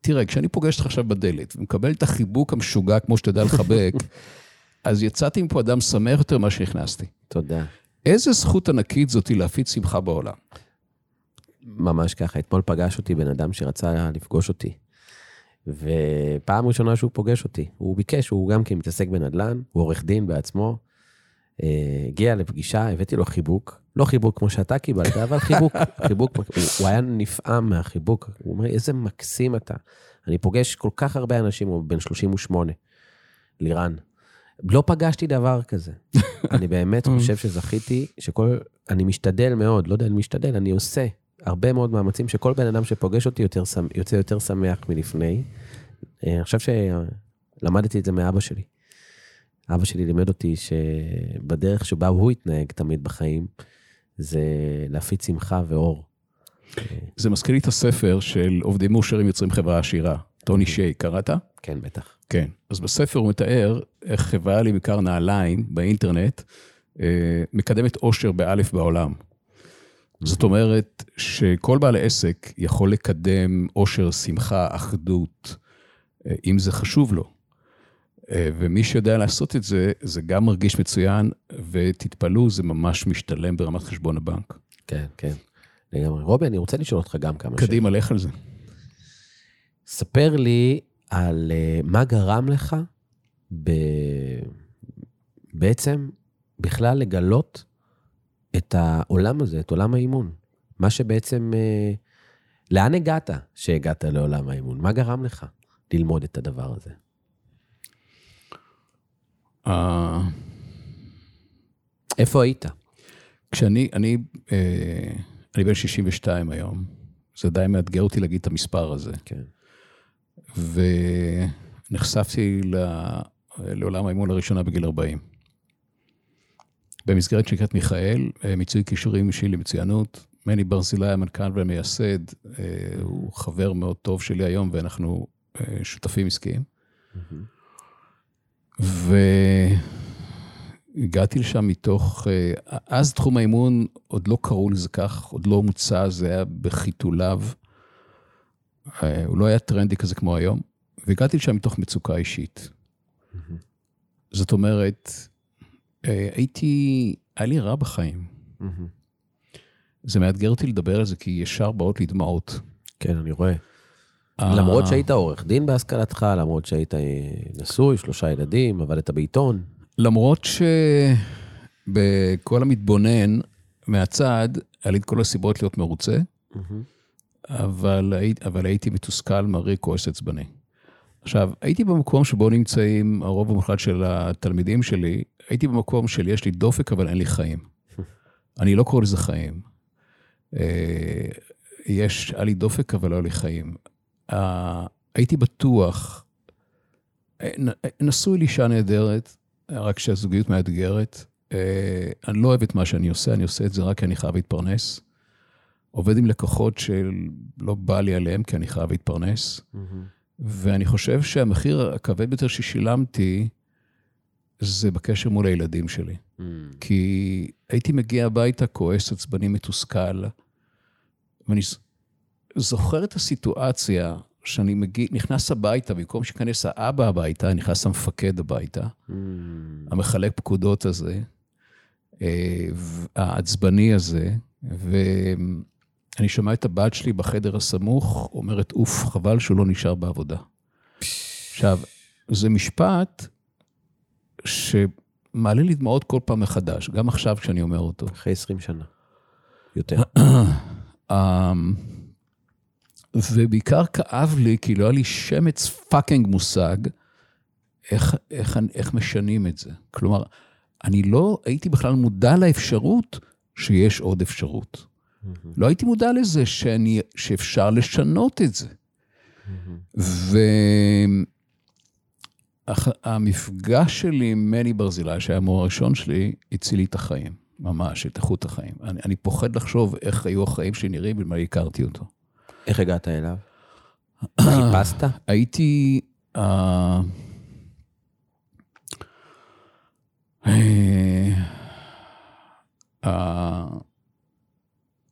תראה, כשאני פוגש אותך עכשיו בדלת ומקבל את החיבוק המשוגע כמו שאתה יודע לחבק, אז יצאתי מפה אדם שמח יותר ממה שנכנסתי. תודה. איזה זכות ענקית זאתי להפיץ שמחה בעולם. ממש ככה. אתמול פגש אותי בן אדם שרצה לפגוש אותי. ופעם ראשונה שהוא פוגש אותי, הוא ביקש, הוא גם כן מתעסק בנדל"ן, הוא עורך דין בעצמו. אה, הגיע לפגישה, הבאתי לו חיבוק, לא חיבוק כמו שאתה קיבלת, אבל חיבוק, חיבוק, הוא, הוא היה נפעם מהחיבוק, הוא אומר, איזה מקסים אתה. אני פוגש כל כך הרבה אנשים, הוא בן 38, לירן. לא פגשתי דבר כזה. אני באמת חושב שזכיתי, שכל, אני משתדל מאוד, לא יודע אם משתדל, אני עושה הרבה מאוד מאמצים שכל בן אדם שפוגש אותי יותר, יוצא יותר שמח מלפני. אה, אני חושב שלמדתי את זה מאבא שלי. אבא שלי לימד אותי שבדרך שבה הוא התנהג תמיד בחיים, זה להפיץ שמחה ואור. זה מזכיר לי את הספר של עובדים מאושרים יוצרים חברה עשירה, טוני אוקיי. שיי, קראת? כן, בטח. כן. אז בספר הוא מתאר איך חברה למכר נעליים באינטרנט אה, מקדמת עושר באלף בעולם. זאת אומרת שכל בעל עסק יכול לקדם עושר, שמחה, אחדות, אה, אם זה חשוב לו. אה, ומי שיודע לעשות את זה, זה גם מרגיש מצוין, ותתפלאו, זה ממש משתלם ברמת חשבון הבנק. כן, כן. לגמרי. רובי, אני רוצה לשאול אותך גם כמה שאלות. קדימה, לך על זה. ספר לי על uh, מה גרם לך ב... בעצם בכלל לגלות את העולם הזה, את עולם האימון. מה שבעצם... Uh, לאן הגעת שהגעת לעולם האימון? מה גרם לך ללמוד את הדבר הזה? אה, איפה היית? כשאני, אני, אה, אני בן 62 היום, זה די מאתגר אותי להגיד את המספר הזה. כן. ונחשפתי לעולם האימון לראשונה בגיל 40. במסגרת שנקראת מיכאל, אה, מיצוי כישורים אישי למצוינות. מני ברזילי, המנכ"ל והמייסד, הוא חבר מאוד טוב שלי היום, ואנחנו שותפים עסקיים. והגעתי לשם מתוך, אה, אז תחום האימון, עוד לא קראו לזה כך, עוד לא מוצע, זה היה בחיתוליו. אה, הוא לא היה טרנדי כזה כמו היום, והגעתי לשם מתוך מצוקה אישית. זאת אומרת, אה, הייתי, היה לי רע בחיים. זה מאתגר אותי לדבר על זה, כי ישר באות לי דמעות. כן, אני רואה. אה. למרות שהיית עורך דין בהשכלתך, למרות שהיית נשוי, שלושה ילדים, עבדת בעיתון. למרות שבכל המתבונן מהצד, היה לי את כל הסיבות להיות מרוצה, אבל, אבל הייתי מתוסכל, מרי, כועס, עצבני. עכשיו, הייתי במקום שבו נמצאים הרוב המוחלט של התלמידים שלי, הייתי במקום של יש לי דופק, אבל אין לי חיים. אני לא קורא לזה חיים. אה, יש, היה לי דופק, אבל לא היה לי חיים. הייתי בטוח, נשוי לאישה נהדרת, רק שהזוגיות מאתגרת. אה, אני לא אוהב את מה שאני עושה, אני עושה את זה רק כי אני חייב להתפרנס. עובד עם לקוחות שלא בא לי עליהם, כי אני חייב להתפרנס. Mm-hmm. ואני חושב שהמחיר הכבד ביותר ששילמתי, זה בקשר מול הילדים שלי. Mm. כי הייתי מגיע הביתה כועס, עצבני, מתוסכל, ואני זוכר את הסיטואציה שאני מגיע, נכנס הביתה, במקום שייכנס האבא הביתה, נכנס המפקד הביתה, mm. המחלק פקודות הזה, אה, העצבני הזה, ואני שומע את הבת שלי בחדר הסמוך, אומרת, אוף, חבל שהוא לא נשאר בעבודה. עכשיו, זה משפט שמעלה לי דמעות כל פעם מחדש, גם עכשיו כשאני אומר אותו. אחרי 20 שנה. יותר. אמ, ובעיקר כאב לי, כי לא היה לי שמץ פאקינג מושג איך, איך, איך משנים את זה. כלומר, אני לא הייתי בכלל מודע לאפשרות שיש עוד אפשרות. Mm-hmm. לא הייתי מודע לזה שאני, שאפשר לשנות את זה. Mm-hmm. והמפגש שלי עם מני ברזילי, שהיה המורה הראשון שלי, הציל לי את החיים, ממש, את איכות החיים. אני, אני פוחד לחשוב איך היו החיים שלי נראים במה הכרתי אותו. איך הגעת אליו? חיפשת? הייתי... Uh, uh,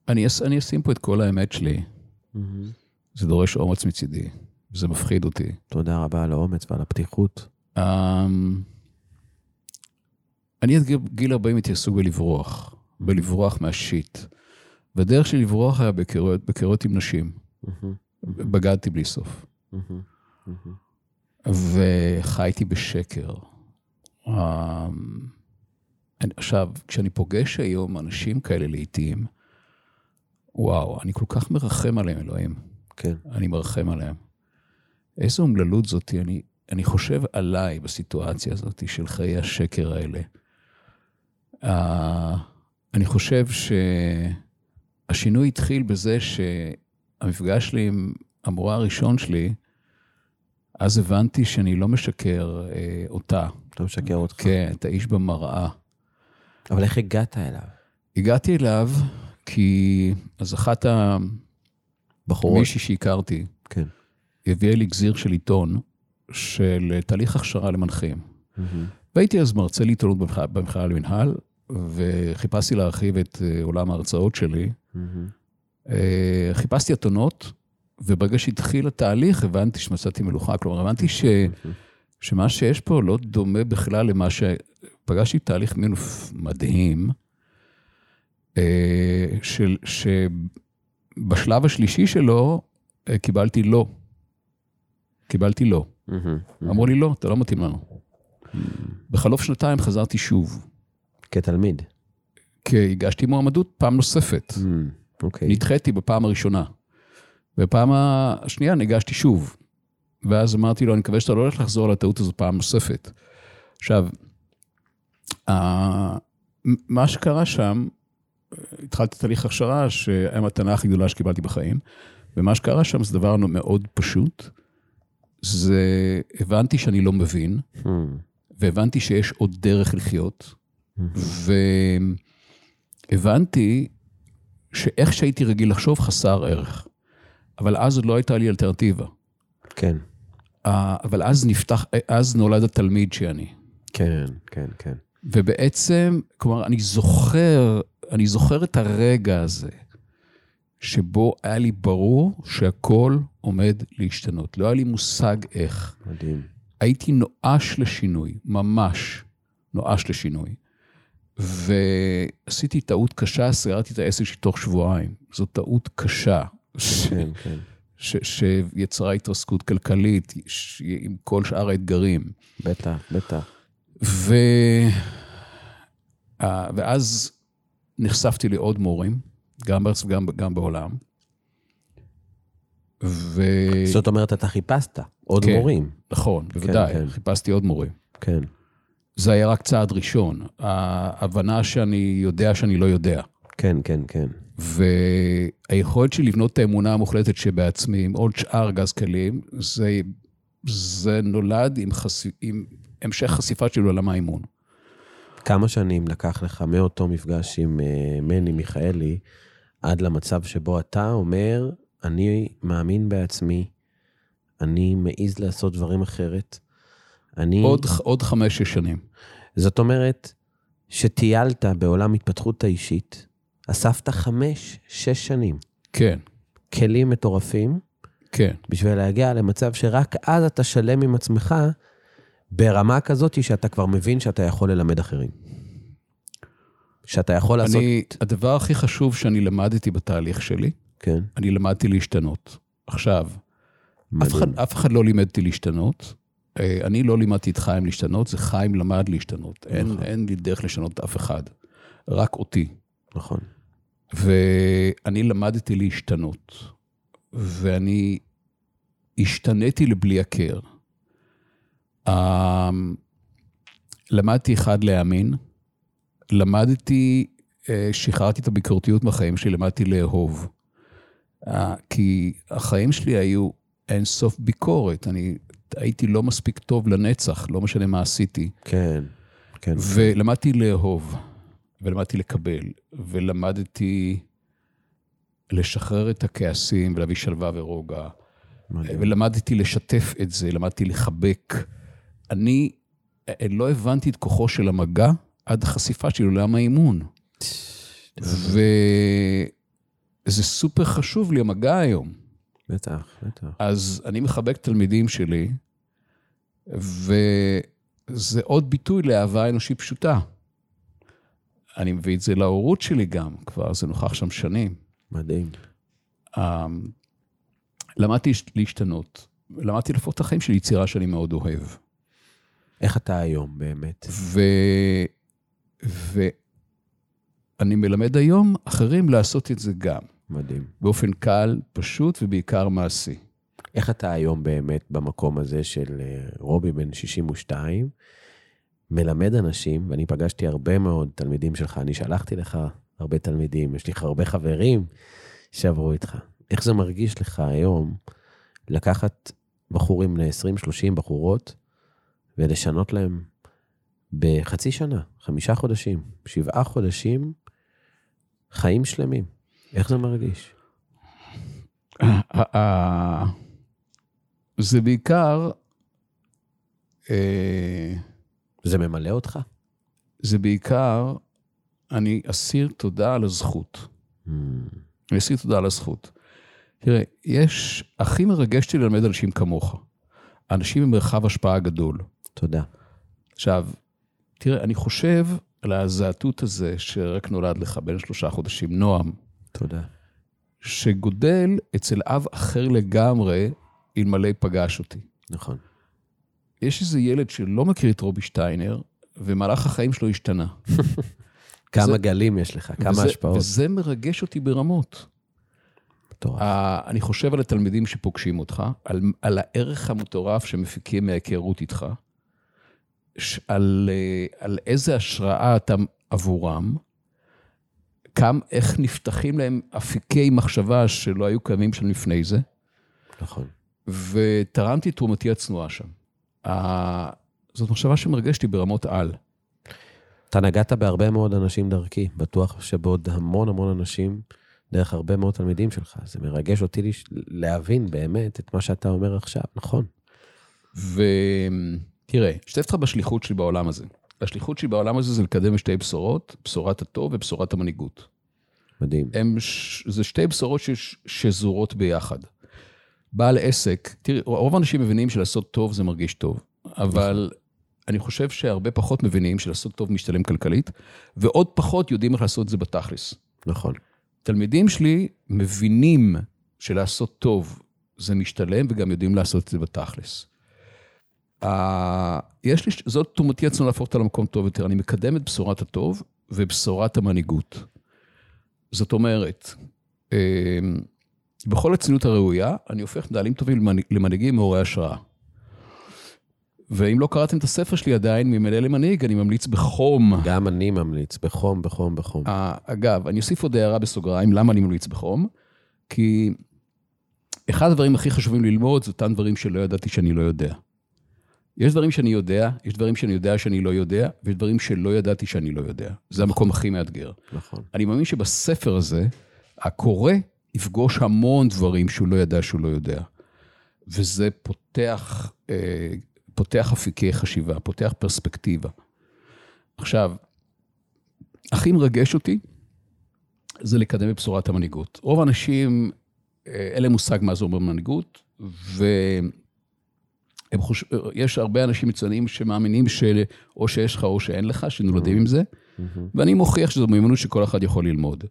אני, אני אשים פה את כל האמת שלי. זה דורש אומץ מצידי, זה מפחיד אותי. תודה רבה על האומץ ועל הפתיחות. Um, אני עד גיל 40 הייתי עסוק בלברוח, בלברוח מהשיט. והדרך שלי לברוח היה בקריאות עם נשים. בגדתי בלי סוף. וחייתי בשקר. אמ, עכשיו, כשאני פוגש היום אנשים כאלה לעיתים, וואו, אני כל כך מרחם עליהם, אלוהים. כן. אני מרחם עליהם. איזו אומללות זאתי, אני, אני חושב עליי בסיטואציה הזאת של חיי השקר האלה. Uh, אני חושב שהשינוי התחיל בזה שהמפגש שלי עם המורה הראשון שלי, אז הבנתי שאני לא משקר אה, אותה. לא משקר אותך. כן, את האיש במראה. אבל איך הגעת אליו? הגעתי אליו כי אז אחת הבחורות, מישהי שהכרתי, כן. הביאה לי גזיר של עיתון של תהליך הכשרה למנחים. Mm-hmm. והייתי אז מרצה לעיתונות במכללה למנהל, וחיפשתי להרחיב את אה, עולם ההרצאות שלי. Mm-hmm. חיפשתי אתונות, וברגע שהתחיל התהליך, הבנתי שמצאתי מלוכה. כלומר, הבנתי ש, שמה שיש פה לא דומה בכלל למה ש... פגשתי תהליך מינוף מדהים, אה, של, שבשלב השלישי שלו אה, קיבלתי לא. קיבלתי לא. אמרו לי, לא, אתה לא מתאים לנו. בחלוף שנתיים חזרתי שוב. כתלמיד? כי הגשתי מועמדות פעם נוספת. אוקיי. נדחיתי בפעם הראשונה. בפעם השנייה ניגשתי שוב. ואז אמרתי לו, אני מקווה שאתה לא הולך לחזור על הטעות הזו פעם נוספת. עכשיו, מה שקרה שם, התחלתי תהליך הכשרה שהיה המתנה הכי גדולה שקיבלתי בחיים, ומה שקרה שם זה דבר מאוד פשוט. זה, הבנתי שאני לא מבין, hmm. והבנתי שיש עוד דרך לחיות, hmm. והבנתי שאיך שהייתי רגיל לחשוב חסר ערך. אבל אז עוד לא הייתה לי אלטרנטיבה. כן. אבל אז נפתח, אז נולד התלמיד שאני. כן, כן, כן. ובעצם, כלומר, אני זוכר, אני זוכר את הרגע הזה, שבו היה לי ברור שהכל עומד להשתנות. לא היה לי מושג איך. מדהים. הייתי נואש לשינוי, ממש נואש לשינוי. ועשיתי טעות קשה, סגרתי את העסק שלי תוך שבועיים. זו טעות קשה. כן, כן. ש, שיצרה התרסקות כלכלית ש, עם כל שאר האתגרים. בטח, בטח. ו... ואז נחשפתי לעוד מורים, גם בארץ וגם גם בעולם. ו... זאת אומרת, אתה חיפשת עוד כן, מורים. נכון, כן, בוודאי, כן, כן. חיפשתי עוד מורים. כן. זה היה רק צעד ראשון, ההבנה שאני יודע שאני לא יודע. כן, כן, כן. והיכולת שלי לבנות את האמונה המוחלטת שבעצמי, עם עוד שאר גז כלים, זה, זה נולד עם, חש... עם המשך חשיפה שלי לעולם האימון. כמה שנים לקח לך מאותו מפגש עם uh, מני מיכאלי, עד למצב שבו אתה אומר, אני מאמין בעצמי, אני מעז לעשות דברים אחרת. אני... עוד, עוד חמש-שש שנים. זאת אומרת, שטיילת בעולם התפתחות האישית, אספת חמש, שש שנים. כן. כלים מטורפים. כן. בשביל להגיע למצב שרק אז אתה שלם עם עצמך, ברמה כזאת שאתה כבר מבין שאתה יכול ללמד אחרים. שאתה יכול לעשות... אני, הדבר הכי חשוב שאני למדתי בתהליך שלי, כן. אני למדתי להשתנות. עכשיו, אף אחד, אף אחד לא לימד אותי להשתנות. אה, אני לא לימדתי את חיים להשתנות, זה חיים למד להשתנות. נכון. אין, אין לי דרך לשנות אף אחד, רק אותי. נכון. ואני למדתי להשתנות, ואני השתניתי לבלי הכר. אמ, למדתי אחד להאמין, למדתי, אה, שחררתי את הביקורתיות מהחיים שלי, למדתי לאהוב. אה, כי החיים שלי היו אין סוף ביקורת. אני הייתי לא מספיק טוב לנצח, לא משנה מה עשיתי. כן, כן. ולמדתי לאהוב, ולמדתי לקבל, ולמדתי לשחרר את הכעסים ולהביא שלווה ורוגע. מדהים. ולמדתי לשתף את זה, למדתי לחבק. אני אה, לא הבנתי את כוחו של המגע עד החשיפה שלי לעולם האימון. וזה סופר חשוב לי, המגע היום. בטח, בטח. אז אני מחבק תלמידים שלי, וזה עוד ביטוי לאהבה אנושית פשוטה. אני מביא את זה להורות שלי גם, כבר זה נוכח שם שנים. מדהים. אמ, למדתי להשתנות, למדתי להפוך את החיים שלי יצירה שאני מאוד אוהב. איך אתה היום באמת? ו... ואני מלמד היום אחרים לעשות את זה גם, מדהים. באופן קל, פשוט ובעיקר מעשי. איך אתה היום באמת במקום הזה של אה, רובי בן 62, מלמד אנשים, ואני פגשתי הרבה מאוד תלמידים שלך, אני שלחתי לך הרבה תלמידים, יש לי הרבה חברים שעברו איתך. איך זה מרגיש לך היום לקחת בחורים בני 20-30 בחורות ולשנות להם בחצי שנה, חמישה חודשים, שבעה חודשים, חיים שלמים? איך זה מרגיש? זה בעיקר, אה, זה ממלא אותך? זה בעיקר, אני אסיר תודה על הזכות. Hmm, אני אסיר תודה על הזכות. תראה, יש, הכי מרגש אותי ללמד אנשים כמוך. אנשים עם מרחב השפעה גדול. תודה. עכשיו, תראה, אני חושב על הזעתות הזה שרק נולד לך בין שלושה חודשים, נועם, תודה. שגודל אצל אב אחר לגמרי, אלמלא פגש אותי. נכון. יש איזה ילד שלא מכיר את רובי שטיינר, ומהלך החיים שלו השתנה. כמה וזה- גלים יש לך, כמה וזה, השפעות. וזה מרגש אותי ברמות. מטורף. אני חושב על התלמידים שפוגשים אותך, על, על הערך המטורף שמפיקים מההיכרות איתך, על, אה, על איזה השראה אתה עבורם, כמה, איך נפתחים להם אפיקי מחשבה שלא היו קיימים שם לפני זה, נכון. ותרמתי תרומתי הצנועה שם. ה- זאת מחשבה שמרגשת אותי ברמות על. אתה נגעת בהרבה מאוד אנשים דרכי, בטוח שבעוד המון המון אנשים, דרך הרבה מאוד תלמידים שלך. זה מרגש אותי להבין באמת את מה שאתה אומר עכשיו, נכון. ותראה, אשתף אותך בשליחות שלי בעולם הזה. השליחות שלי בעולם הזה זה לקדם שתי בשורות, בשורת הטוב ובשורת המנהיגות. מדהים. הם, זה שתי בשורות ש- שזורות ביחד. בעל עסק, תראי, רוב האנשים מבינים שלעשות טוב זה מרגיש טוב, אבל אני חושב שהרבה פחות מבינים שלעשות טוב משתלם כלכלית, ועוד פחות יודעים איך לעשות את זה בתכלס. נכון. תלמידים שלי מבינים שלעשות טוב זה משתלם, וגם יודעים לעשות את זה בתכלס. Uh, יש לי, זאת תרומתי עצמה להפוך אותה למקום טוב יותר. אני מקדם את בשורת הטוב ובשורת המנהיגות. זאת אומרת, uh, בכל הצניעות הראויה, אני הופך מנהלים טובים למנהיג- למנהיגים מעוררי השראה. ואם לא קראתם את הספר שלי עדיין, ממלא למנהיג, אני ממליץ בחום. גם אני ממליץ, בחום, בחום, בחום. אה, אגב, אני אוסיף עוד הערה בסוגריים, למה אני ממליץ בחום? כי אחד הדברים הכי חשובים ללמוד זה אותם דברים שלא ידעתי שאני לא יודע. יש דברים שאני יודע, יש דברים שאני יודע שאני לא יודע, ויש דברים שלא ידעתי שאני לא יודע. זה המקום הכי מאתגר. נכון. אני מאמין שבספר הזה, הקורא יפגוש המון דברים שהוא לא ידע שהוא לא יודע. וזה פותח, אה, פותח אפיקי חשיבה, פותח פרספקטיבה. עכשיו, הכי מרגש אותי זה לקדם את בשורת המנהיגות. רוב האנשים, אה, אין להם מושג מה זה אומר מנהיגות, והם חוש... יש הרבה אנשים מצוינים שמאמינים שאו שיש לך או שאין לך, שנולדים עם זה, ואני מוכיח שזו מיומנות שכל אחד יכול ללמוד.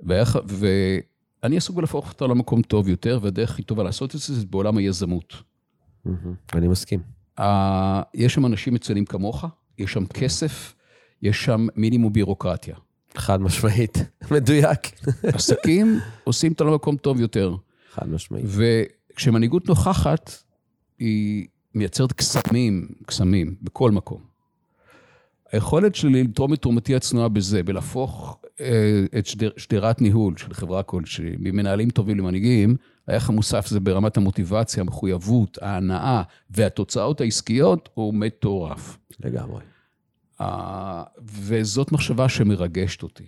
ואיך, ואני עסוק בלהפוך אותה למקום טוב יותר, והדרך הכי טובה לעשות את זה זה בעולם היזמות. מהמם. אני מסכים. ה- יש שם אנשים מצוינים כמוך, יש שם כסף, יש שם מינימום בירוקרטיה. חד משמעית. מדויק. עסקים עושים אותה למקום טוב יותר. חד משמעית. וכשמנהיגות נוכחת, היא מייצרת קסמים, קסמים, בכל מקום. היכולת שלי לתרום את תרומתי הצנועה בזה, בלהפוך אה, את שדר, שדרת ניהול של חברה כלשהי, ממנהלים טובים למנהיגים, הערך המוסף זה ברמת המוטיבציה, המחויבות, ההנאה והתוצאות העסקיות, הוא מטורף. לגמרי. וזאת מחשבה שמרגשת אותי.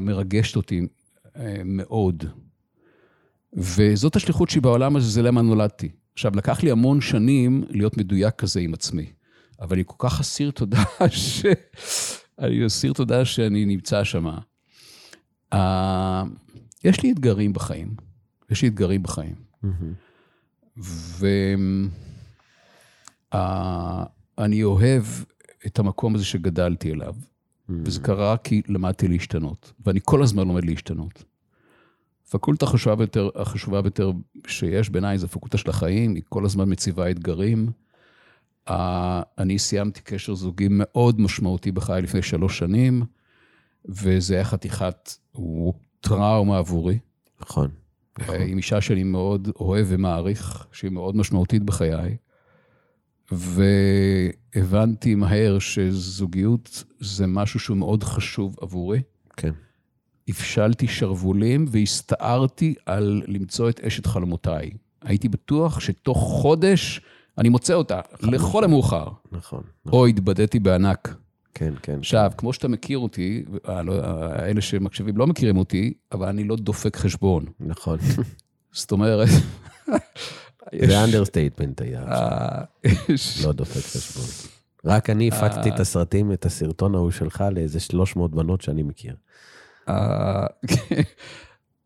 מרגשת אותי אה, מאוד. וזאת השליחות שלי בעולם הזה, זה למה נולדתי. עכשיו, לקח לי המון שנים להיות מדויק כזה עם עצמי, אבל אני כל כך אסיר תודה ש... אני אסיר תודה שאני נמצא שם. Uh, יש לי אתגרים בחיים. יש לי אתגרים בחיים. Mm-hmm. ואני uh, אוהב את המקום הזה שגדלתי אליו, mm-hmm. וזה קרה כי למדתי להשתנות, ואני כל הזמן לומד להשתנות. הפקולטה החשובה ביותר, החשובה ביותר שיש בעיניי זה הפקולטה של החיים, היא כל הזמן מציבה אתגרים. Uh, אני סיימתי קשר זוגי מאוד משמעותי בחיי לפני שלוש שנים, וזה היה חתיכת טראומה עבורי. נכון. נכון. עם אישה שאני מאוד אוהב ומעריך, שהיא מאוד משמעותית בחיי. והבנתי מהר שזוגיות זה משהו שהוא מאוד חשוב עבורי. כן. הפשלתי שרוולים והסתערתי על למצוא את אשת חלומותיי. הייתי בטוח שתוך חודש אני מוצא אותה, נכון. לכל המאוחר. נכון. נכון. או התבדיתי בענק. כן, כן. עכשיו, כמו שאתה מכיר אותי, לא, אלה שמקשיבים לא מכירים אותי, אבל אני לא דופק חשבון. נכון. זאת אומרת... זה understatement היה. אה, לא דופק חשבון. רק אני הפקתי את אה. הסרטים, את הסרטון ההוא שלך לאיזה 300 בנות שאני מכיר. אה,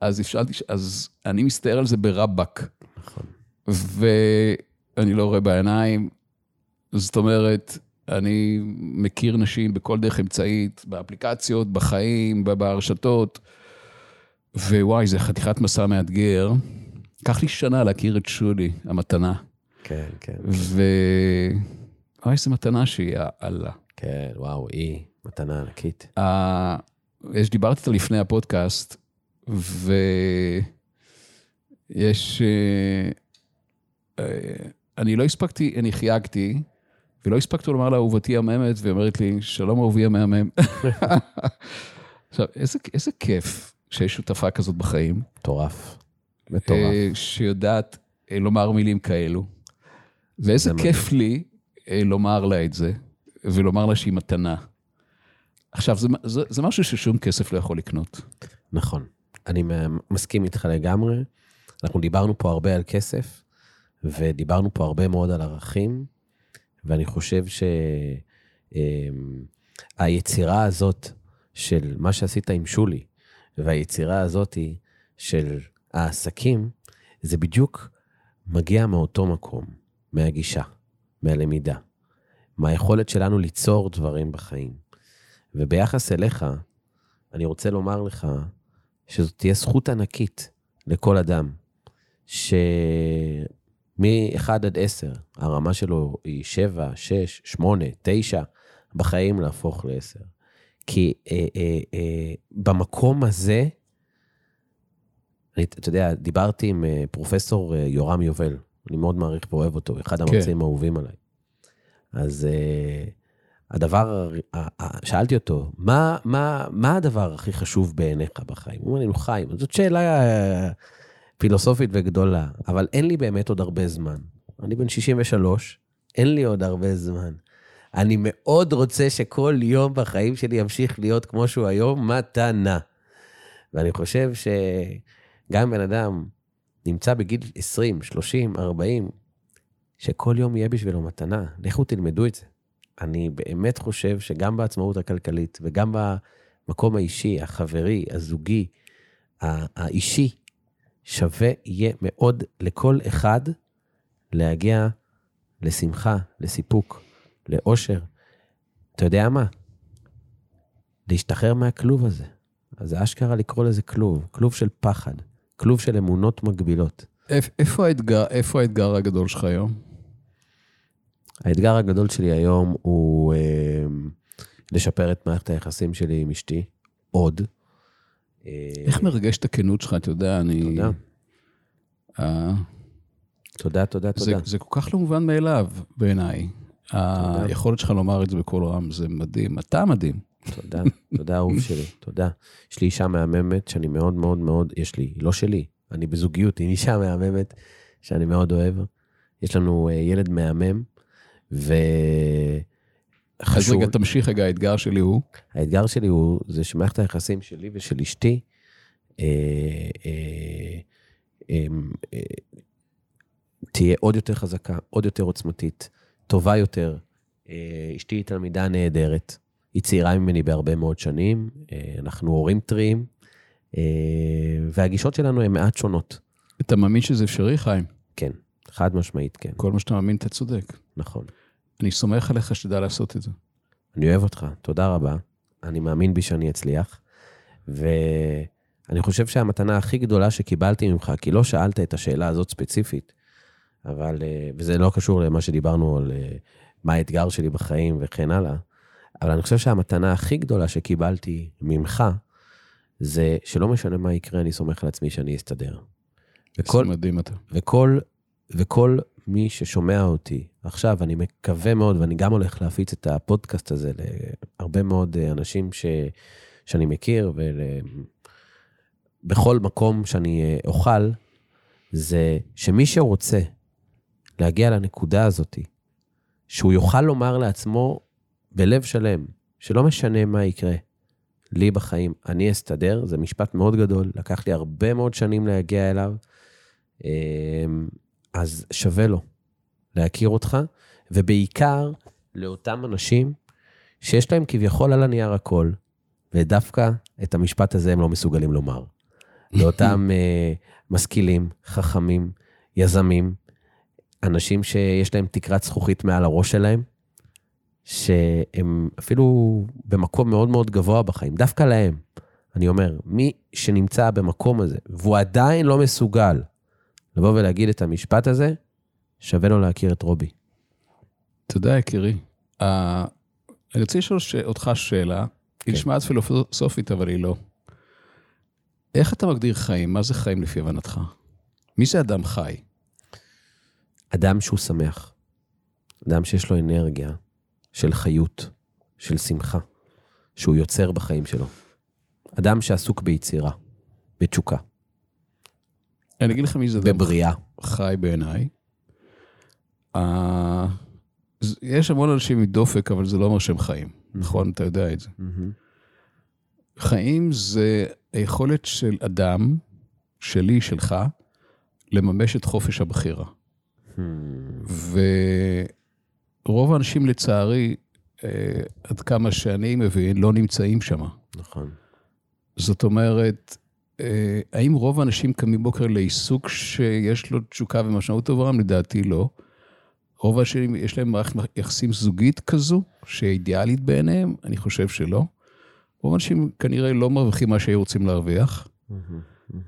אז אפשרתי, אז אני מסתער על זה ברבאק. נכון. ואני לא רואה בעיניים. זאת אומרת, אני מכיר נשים בכל דרך אמצעית, באפליקציות, בחיים, ברשתות, ווואי, זה חתיכת מסע מאתגר. לקח לי שנה להכיר את שולי, המתנה. כן, כן. ו... וואי, איזה מתנה שהיא, אללה. כן, וואו, היא מתנה ענקית. יש, דיברתי איתה לפני הפודקאסט, ויש... Uh, uh, אני לא הספקתי, אני חייגתי, ולא הספקתי לומר לה, אהובתי המהממת, והיא אומרת לי, שלום אהובי המהמם. עכשיו, איזה, איזה כיף שיש שותפה כזאת בחיים. מטורף. מטורף. אה, שיודעת אה, לומר מילים כאלו. ואיזה כיף. לי אה, לומר לה את זה, ולומר לה שהיא מתנה. עכשיו, זה, זה, זה משהו ששום כסף לא יכול לקנות. נכון. אני מסכים איתך לגמרי. אנחנו דיברנו פה הרבה על כסף, ודיברנו פה הרבה מאוד על ערכים. ואני חושב שהיצירה הזאת של מה שעשית עם שולי, והיצירה הזאת של העסקים, זה בדיוק מגיע מאותו מקום, מהגישה, מהלמידה, מהיכולת שלנו ליצור דברים בחיים. וביחס אליך, אני רוצה לומר לך שזאת תהיה זכות ענקית לכל אדם, ש... מ-1 עד 10, הרמה שלו היא 7, 6, 8, 9, בחיים להפוך ל-10. כי אה, אה, אה, במקום הזה, אני, אתה יודע, דיברתי עם אה, פרופסור אה, יורם יובל, אני מאוד מעריך ואוהב אותו, אחד כן. המרצים כן. האהובים עליי. אז אה, הדבר, שאלתי אותו, מה, מה, מה הדבר הכי חשוב בעיניך בחיים? הוא אומר לי, חיים, זאת שאלה... אה, פילוסופית וגדולה, אבל אין לי באמת עוד הרבה זמן. אני בן 63, אין לי עוד הרבה זמן. אני מאוד רוצה שכל יום בחיים שלי ימשיך להיות כמו שהוא היום, מתנה. ואני חושב שגם בן אדם נמצא בגיל 20, 30, 40, שכל יום יהיה בשבילו מתנה. לכו תלמדו את זה. אני באמת חושב שגם בעצמאות הכלכלית וגם במקום האישי, החברי, הזוגי, האישי, שווה יהיה מאוד לכל אחד להגיע לשמחה, לסיפוק, לאושר. אתה יודע מה? להשתחרר מהכלוב הזה. אז זה אשכרה לקרוא לזה כלוב, כלוב של פחד, כלוב של אמונות מגבילות. איפה האתגר, איפה האתגר הגדול שלך היום? האתגר הגדול שלי היום הוא אה, לשפר את מערכת היחסים שלי עם אשתי, עוד. איך מרגש את הכנות שלך? אתה יודע, אני... תודה. אה, תודה, תודה, תודה. זה כל כך לא מובן מאליו בעיניי. היכולת שלך לומר את זה בקול רם זה מדהים. אתה מדהים. תודה, תודה אהוב שלי, תודה. יש לי אישה מהממת שאני מאוד מאוד מאוד, יש לי, היא לא שלי, אני בזוגיות עם אישה מהממת שאני מאוד אוהב. יש לנו אה, ילד מהמם, ו... אז רגע, תמשיך רגע, האתגר שלי הוא? האתגר שלי הוא, זה שמערכת היחסים שלי ושל אשתי, אה, אה, אה, אה, תהיה עוד יותר חזקה, עוד יותר עוצמתית, טובה יותר. אה, אשתי היא תלמידה נהדרת, היא צעירה ממני בהרבה מאוד שנים, אה, אנחנו הורים טריים, אה, והגישות שלנו הן מעט שונות. אתה מאמין שזה אפשרי, חיים? כן, חד משמעית, כן. כל מה שאתה מאמין, אתה צודק. נכון. אני סומך עליך שתדע לעשות את זה. אני אוהב אותך, תודה רבה. אני מאמין בי שאני אצליח. ואני חושב שהמתנה הכי גדולה שקיבלתי ממך, כי לא שאלת את השאלה הזאת ספציפית, אבל, אה, וזה לא קשור למה שדיברנו על אה, מה האתגר שלי בחיים וכן הלאה, אבל אני חושב שהמתנה הכי גדולה שקיבלתי ממך, זה שלא משנה מה יקרה, אני סומך על עצמי שאני אסתדר. וכל, מדהים אתה. וכל, וכל מי ששומע אותי עכשיו, אני מקווה מאוד, ואני גם הולך להפיץ את הפודקאסט הזה להרבה מאוד אה, אנשים ש, שאני מכיר, ובכל מקום שאני אה, אוכל, זה שמי שרוצה להגיע לנקודה הזאת, שהוא יוכל לומר לעצמו בלב שלם, שלא משנה מה יקרה, לי בחיים, אני אסתדר, זה משפט מאוד גדול, לקח לי הרבה מאוד שנים להגיע אליו. אז שווה לו להכיר אותך, ובעיקר לאותם אנשים שיש להם כביכול על הנייר הכל, ודווקא את המשפט הזה הם לא מסוגלים לומר. לאותם uh, משכילים, חכמים, יזמים, אנשים שיש להם תקרת זכוכית מעל הראש שלהם, שהם אפילו במקום מאוד מאוד גבוה בחיים, דווקא להם. אני אומר, מי שנמצא במקום הזה, והוא עדיין לא מסוגל לבוא ולהגיד את המשפט הזה, שווה לו להכיר את רובי. תודה, יקירי. Uh, אני רוצה לשאול. אותך שאלה, כן. היא נשמעת פילוסופית, אבל היא לא. איך אתה מגדיר חיים? מה זה חיים לפי הבנתך? מי זה אדם חי? אדם שהוא שמח. אדם שיש לו אנרגיה של חיות, של שמחה, שהוא יוצר בחיים שלו. אדם שעסוק ביצירה, בתשוקה. אני אגיד לך מי זה בבריאה. חי בעיניי. Uh, יש המון אנשים עם דופק, אבל זה לא אומר שהם חיים. נכון? אתה יודע את זה. חיים זה היכולת של אדם, שלי, שלך, לממש את חופש הבחירה. ורוב האנשים, לצערי, אה, עד כמה שאני מבין, לא נמצאים שם. נכון. זאת אומרת, אה, האם רוב האנשים קמים בוקר לעיסוק שיש לו תשוקה ומשמעות עבורם? לדעתי לא. רוב האנשים, יש להם מערכת יחסים זוגית כזו, שאידיאלית בעיניהם? אני חושב שלא. רוב האנשים כנראה לא מרוויחים מה שהיו רוצים להרוויח,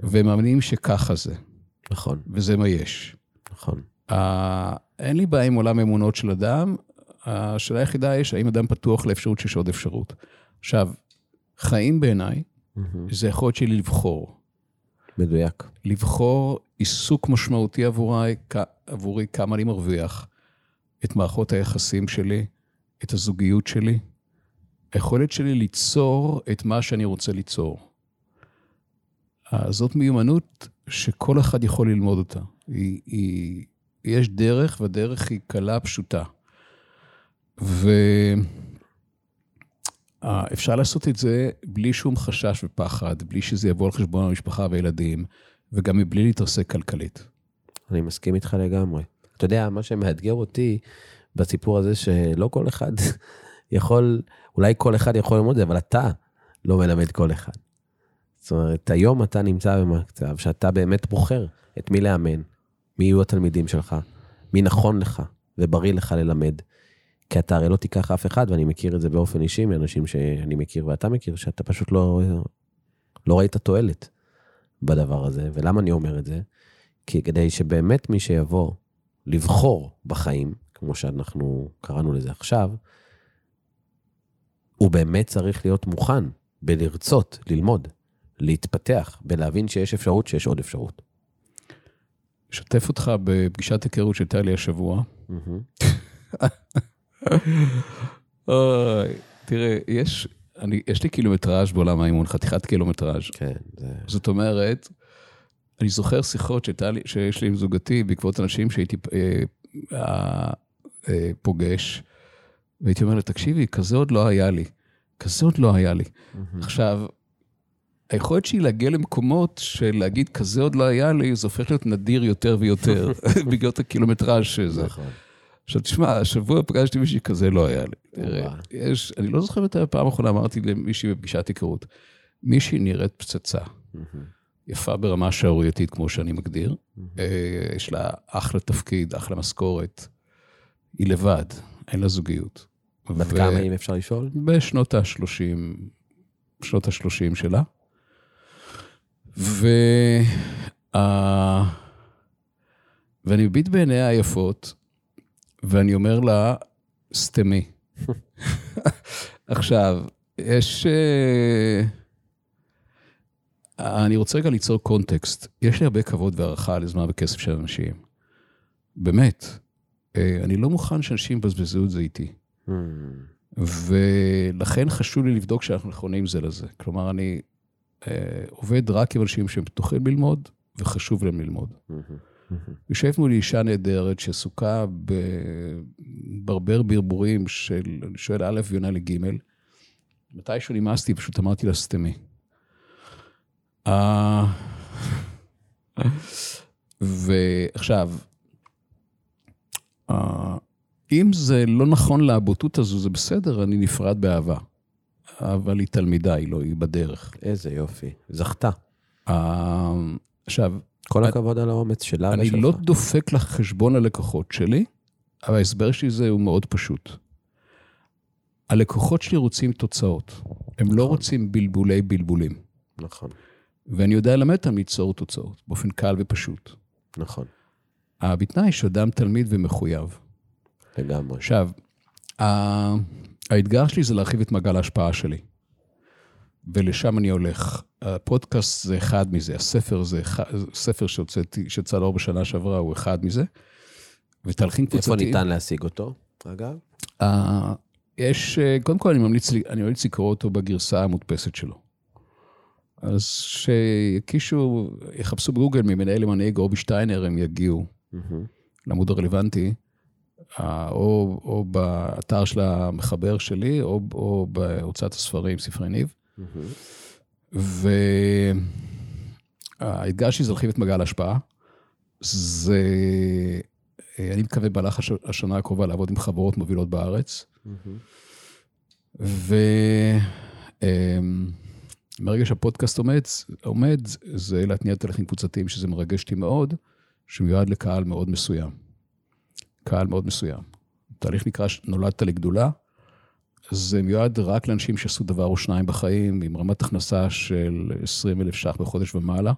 והם מאמינים שככה זה. נכון. וזה מה יש. נכון. אין לי בעיה עם עולם אמונות של אדם, השאלה היחידה היא, האם אדם פתוח לאפשרות שיש עוד אפשרות. עכשיו, חיים בעיניי, Mm-hmm. זה היכולת שלי לבחור. מדויק. לבחור עיסוק משמעותי עבורי, עבורי כמה אני מרוויח, את מערכות היחסים שלי, את הזוגיות שלי, היכולת שלי ליצור את מה שאני רוצה ליצור. זאת מיומנות שכל אחד יכול ללמוד אותה. היא, היא, יש דרך, והדרך היא קלה, פשוטה. ו... אפשר לעשות את זה בלי שום חשש ופחד, בלי שזה יבוא על חשבון המשפחה והילדים, וגם מבלי להתרסק כלכלית. אני מסכים איתך לגמרי. אתה יודע, מה שמאתגר אותי בסיפור הזה, שלא כל אחד יכול, אולי כל אחד יכול ללמוד את זה, אבל אתה לא מלמד כל אחד. זאת אומרת, היום אתה נמצא במצב שאתה באמת בוחר את מי לאמן, מי יהיו התלמידים שלך, מי נכון לך ובריא לך ללמד. כי אתה הרי לא תיקח אף אחד, ואני מכיר את זה באופן אישי מאנשים שאני מכיר ואתה מכיר, שאתה פשוט לא, לא ראית תועלת בדבר הזה. ולמה אני אומר את זה? כי כדי שבאמת מי שיבוא לבחור בחיים, כמו שאנחנו קראנו לזה עכשיו, הוא באמת צריך להיות מוכן בלרצות ללמוד, להתפתח, בלהבין שיש אפשרות, שיש עוד אפשרות. אשתף אותך בפגישת היכרות שהייתה לי השבוע. תראה, יש, אני, יש לי קילומטראז' בעולם האימון, חתיכת קילומטראז'. כן, זה... זאת אומרת, אני זוכר שיחות לי, שיש לי עם זוגתי בעקבות אנשים שהייתי אה, אה, אה, פוגש, והייתי אומר לה, תקשיבי, כזה עוד לא היה לי. כזה עוד לא היה לי. עכשיו, היכולת שלי להגיע למקומות של להגיד, כזה עוד לא היה לי, זה הופך להיות נדיר יותר ויותר, בגלל הקילומטראז' שזה. נכון. עכשיו, תשמע, השבוע פגשתי מישהי כזה לא היה לי. תראה. יש, אני לא זוכר מתי הפעם האחרונה אמרתי למישהי בפגישת היכרות, מישהי נראית פצצה. יפה ברמה שערורייתית, כמו שאני מגדיר. אה, יש לה אחלה תפקיד, אחלה משכורת. היא לבד, אין לה זוגיות. בת ו- כמה, אם אפשר לשאול? בשנות ה-30, שנות ה-30 שלה. ו... אה, ואני מביט בעיניה היפות, ואני אומר לה, סתמי. עכשיו, יש... אה, אני רוצה רגע ליצור קונטקסט. יש לי הרבה כבוד והערכה לזמן וכסף של אנשים. באמת. אה, אני לא מוכן שאנשים יבזבזו את זה איתי. מהמם. ולכן חשוב לי לבדוק שאנחנו נכונים זה לזה. כלומר, אני אה, עובד רק עם אנשים שהם פתוחים ללמוד, וחשוב להם ללמוד. יושב מולי אישה נהדרת שעסוקה בברבר ברבורים של, אני שואל א' ועונה לג', מתישהו נמאסתי, פשוט אמרתי לה, סתמי. אה, ועכשיו, אה, אם זה לא נכון לבוטות הזו, זה בסדר, אני נפרד באהבה. אבל היא תלמידה, היא לא, היא בדרך. איזה יופי. זכתה. אה, עכשיו, כל הכבוד על האומץ שלה אני ושלך. לא דופק לך חשבון הלקוחות שלי, אבל ההסבר שלי זה הוא מאוד פשוט. הלקוחות שלי רוצים תוצאות. הם לא רוצים בלבולי בלבולים. נכון, ואני יודע ללמד אותם ליצור תוצאות, באופן קל ופשוט. נכון. בתנאי שאדם תלמיד ומחויב. לגמרי. עכשיו, האתגר שלי זה להרחיב את מעגל ההשפעה שלי. ולשם אני הולך. הפודקאסט זה אחד מזה, הספר זה אחד, ספר שהוצאתי, שיצא לאור בשנה שעברה, הוא אחד מזה. ותהליכים איפה קבוצתיים. ניתן להשיג אותו, אגב? אה, יש, אה, קודם כל אני ממליץ, לי- אני ממליץ לקרוא אותו בגרסה המודפסת שלו. אז שיקישו, יחפשו בגוגל ממנהל למנהיג רובי שטיינר, הם יגיעו מהמם. לעמוד הרלוונטי, אה, או, או באתר של המחבר שלי, או, או בהוצאת הספרים, ספרי ניב. והאתגר שלי זה להרחיב את מעגל ההשפעה. זה, אה, אני מתכוון במהלך הש- השנה הקרובה לעבוד עם חברות מובילות בארץ. מהמם. ומרגע שהפודקאסט עומד, עומד, זה להתניע תהליכים קבוצתיים, שזה מרגש אותי מאוד, שמיועד לקהל מאוד מסוים. קהל מאוד מסוים. תהליך נקרא נולדת לגדולה, זה מיועד רק לאנשים שעשו דבר או שניים בחיים, עם רמת הכנסה של 20 אלף ש"ח בחודש ומעלה.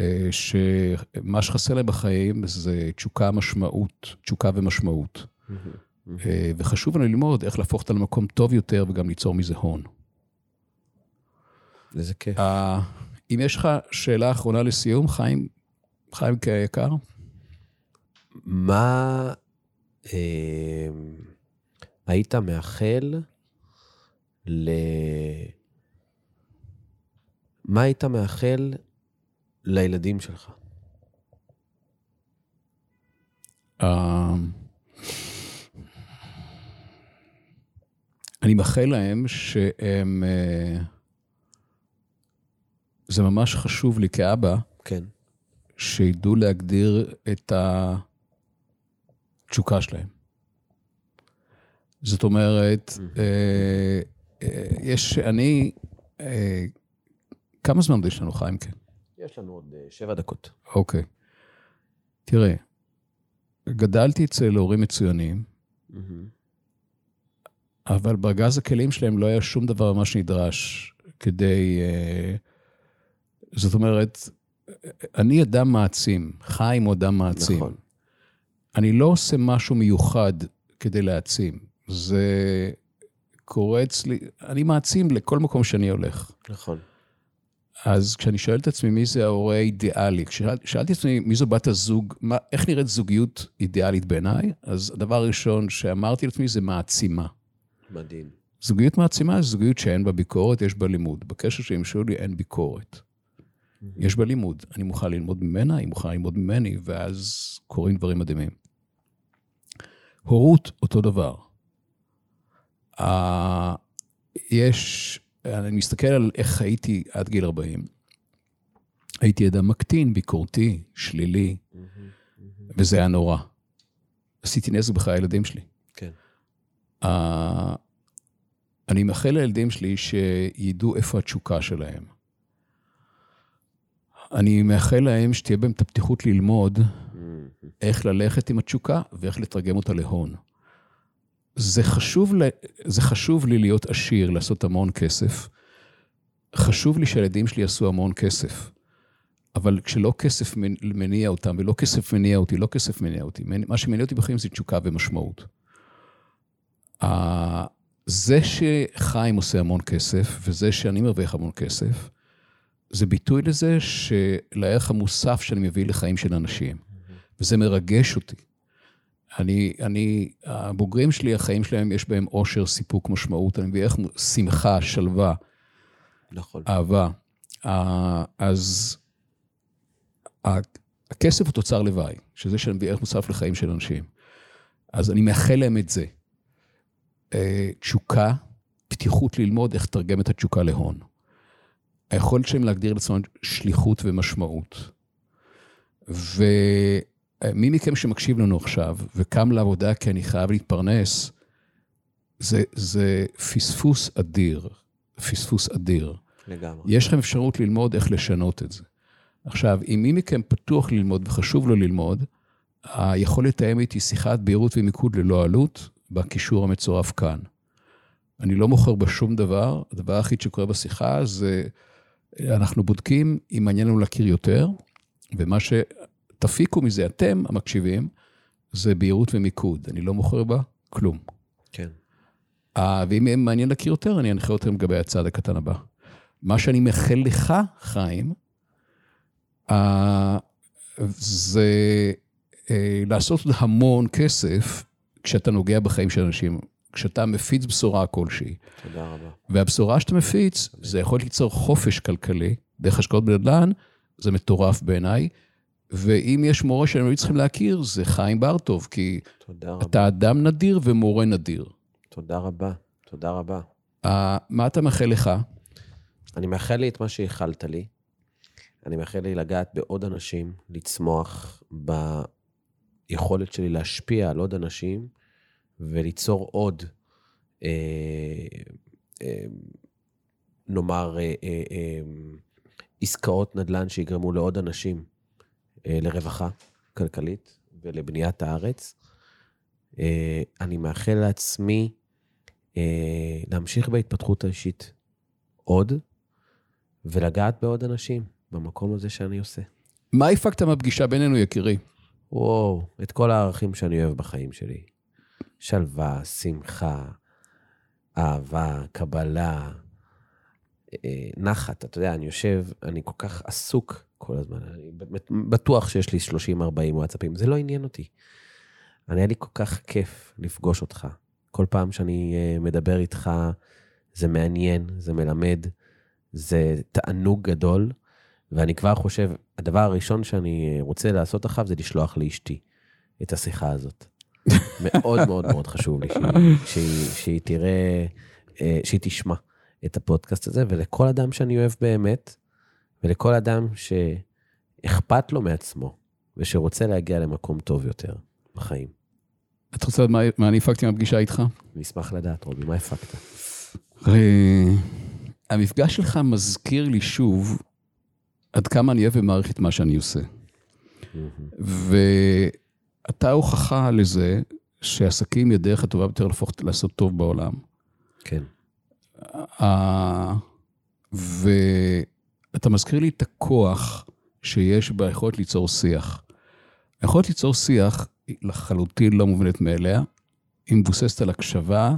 אה, שמה שחסר להם בחיים זה תשוקה משמעות, תשוקה ומשמעות. אה, וחשוב לנו ללמוד איך להפוך אותה למקום טוב יותר וגם ליצור מזה הון. איזה כיף. אה, אם יש לך שאלה אחרונה לסיום, חיים, חיים היקר, מה אה, היית מאחל ל... מה היית מאחל לילדים שלך? אה, אני מאחל להם שהם... אה, זה ממש חשוב לי כאבא, כן. שידעו להגדיר את התשוקה שלהם. זאת אומרת, אה, אה, יש, אני, אה, כמה זמן עוד יש לנו, חיים? כן. יש לנו עוד שבע דקות. אוקיי. תראה, גדלתי אצל הורים מצוינים, אבל בארגז הכלים שלהם לא היה שום דבר מה שנדרש כדי... זאת אומרת, אני אדם מעצים, חיים הוא אדם מעצים. נכון. אני לא עושה משהו מיוחד כדי להעצים. זה קורה אצלי, אני מעצים לכל מקום שאני הולך. נכון. אז כשאני שואל את עצמי מי זה ההורה האידיאלי, כששאלתי את עצמי מי זו בת הזוג, מה, איך נראית זוגיות אידיאלית בעיניי, אז הדבר הראשון שאמרתי לעצמי זה מעצימה. מדהים. זוגיות מעצימה זו זוגיות שאין בה ביקורת, יש בה לימוד. בקשר שלי עם שולי אין ביקורת. יש בה לימוד. אני מוכן ללמוד ממנה, היא מוכנה ללמוד ממני, ואז קורים דברים מדהימים. הורות, אותו דבר. Uh, יש, אני מסתכל על איך חייתי עד גיל 40. הייתי אדם מקטין, ביקורתי, שלילי, וזה היה נורא. עשיתי נזק בחיי הילדים שלי. כן. Uh, אני מאחל לילדים שלי שידעו איפה התשוקה שלהם. אני מאחל להם שתהיה בהם את הפתיחות ללמוד איך ללכת עם התשוקה ואיך לתרגם אותה להון. זה חשוב, ל... זה חשוב לי להיות עשיר, לעשות המון כסף. חשוב לי שהילדים שלי יעשו המון כסף. אבל כשלא כסף מניע אותם, ולא כסף מניע אותי, לא כסף מניע אותי, מה שמניע אותי בחיים זה תשוקה ומשמעות. זה שחיים עושה המון כסף, וזה שאני מרוויח המון כסף, זה ביטוי לזה שלערך המוסף שאני מביא לחיים של אנשים. וזה מרגש אותי. אני, אני, הבוגרים שלי, החיים שלהם, יש בהם עושר, סיפוק, משמעות, אני מביא איך שמחה, שלווה, נכון. אהבה. אז הכסף הוא תוצר לוואי, שזה שאני מביא ערך מוסף לחיים של אנשים. אז אני מאחל להם את זה. אה, תשוקה, פתיחות ללמוד איך לתרגם את התשוקה להון. היכולת שלהם להגדיר לעצמם שליחות ומשמעות. ומי מכם שמקשיב לנו עכשיו וקם לעבודה כי אני חייב להתפרנס, זה, זה פספוס אדיר, פספוס אדיר. לגמרי. יש לכם אפשרות ללמוד איך לשנות את זה. עכשיו, אם מי מכם פתוח ללמוד וחשוב לו ללמוד, היכול לתאם איתי שיחת בהירות ומיקוד ללא עלות, בקישור המצורף כאן. אני לא מוכר בשום דבר, הדבר היחיד שקורה בשיחה זה, אנחנו בודקים אם מעניין לנו להכיר יותר, ומה שתפיקו מזה אתם, המקשיבים, זה בהירות ומיקוד. אני לא מוכר בה כלום. כן. Uh, ואם מעניין להכיר יותר, אני אנחה אתכם לגבי הצעד הקטן הבא. מה שאני מאחל לך, חיים, uh, זה uh, לעשות המון כסף כשאתה נוגע בחיים של אנשים, כשאתה מפיץ בשורה כלשהי. תודה רבה. והבשורה שאתה מפיץ, זה יכול ליצור חופש כלכלי, דרך השקעות בנדל"ן, זה מטורף בעיניי. ואם יש מורה שהם היו צריכים להכיר, זה חיים בר-טוב, כי אתה אדם נדיר ומורה נדיר. תודה רבה, תודה רבה. Uh, מה אתה מאחל לך? אני מאחל לי את מה שאיחלת לי. אני מאחל לי לגעת בעוד אנשים, לצמוח ביכולת שלי להשפיע על עוד אנשים וליצור עוד, אה, אה, נאמר, אה, אה, אה, עסקאות נדל"ן שיגרמו לעוד אנשים לרווחה כלכלית ולבניית הארץ. אה, אני מאחל לעצמי אה, להמשיך בהתפתחות האישית עוד, ולגעת בעוד אנשים במקום הזה שאני עושה. מה הפקת מהפגישה בינינו, יקירי? וואו, את כל הערכים שאני אוהב בחיים שלי. שלווה, שמחה, אהבה, קבלה, אה, נחת. אתה יודע, אני יושב, אני כל כך עסוק כל הזמן. אני בטוח שיש לי 30-40 וואטסאפים, זה לא עניין אותי. אני, היה לי כל כך כיף לפגוש אותך. כל פעם שאני אה, מדבר איתך, זה מעניין, זה מלמד, זה תענוג גדול, ואני כבר חושב, הדבר הראשון שאני רוצה לעשות אחריו זה לשלוח לאשתי את השיחה הזאת. מאוד מאוד מאוד חשוב לי שהיא, שהיא, שהיא תראה, אה, שהיא תשמע את הפודקאסט הזה, ולכל אדם שאני אוהב באמת, ולכל אדם שאכפת לו מעצמו, ושרוצה להגיע למקום טוב יותר בחיים. אתה רוצה לדעת מה, מה אני הפקתי מהפגישה איתך? אני אשמח לדעת, רובי, מה הפקת? המפגש שלך מזכיר לי שוב עד כמה אני אוהב ומעריך את מה שאני עושה. ואתה הוכחה לזה שעסקים היא הדרך הטובה ביותר להפוך לעשות טוב בעולם. כן. ואתה מזכיר לי את הכוח שיש ביכולת ליצור שיח. היכולת ליצור שיח היא לחלוטין לא מובנת מאליה, היא מבוססת על הקשבה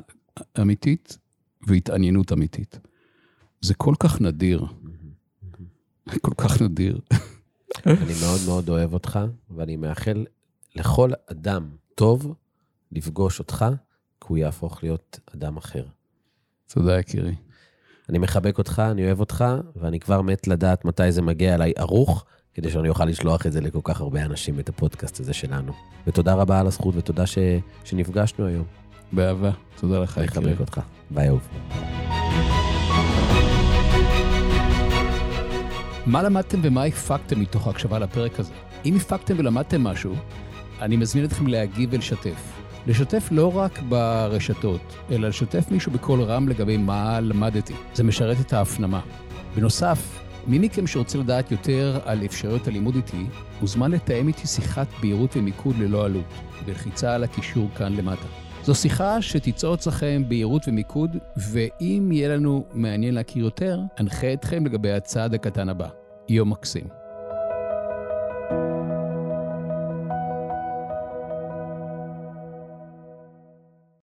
אמיתית והתעניינות אמיתית. זה כל כך נדיר. כל כך נדיר. אני מאוד מאוד אוהב אותך, ואני מאחל לכל אדם טוב לפגוש אותך, כי הוא יהפוך להיות אדם אחר. תודה, יקירי. אני מחבק אותך, אני אוהב אותך, ואני כבר מת לדעת מתי זה מגיע אליי ערוך, כדי שאני אוכל לשלוח את זה לכל כך הרבה אנשים, את הפודקאסט הזה שלנו. ותודה רבה על הזכות, ותודה ש... שנפגשנו היום. באהבה. תודה לך, אני. מחבק אותך. ביי, אהוב. מה למדתם ומה הפקתם מתוך ההקשבה לפרק הזה? אם הפקתם ולמדתם משהו, אני מזמין אתכם להגיב ולשתף. לשתף לא רק ברשתות, אלא לשתף מישהו בקול רם לגבי מה למדתי. זה משרת את ההפנמה. בנוסף, מי מכם שרוצה לדעת יותר על אפשרויות הלימוד איתי, מוזמן לתאם איתי שיחת בהירות ומיקוד ללא עלות, בלחיצה על הקישור כאן למטה. זו שיחה שתיצור אצלכם בהירות ומיקוד, ואם יהיה לנו מעניין להכיר יותר, אנחה אתכם לגבי הצעד הקטן הבא. יום מקסים.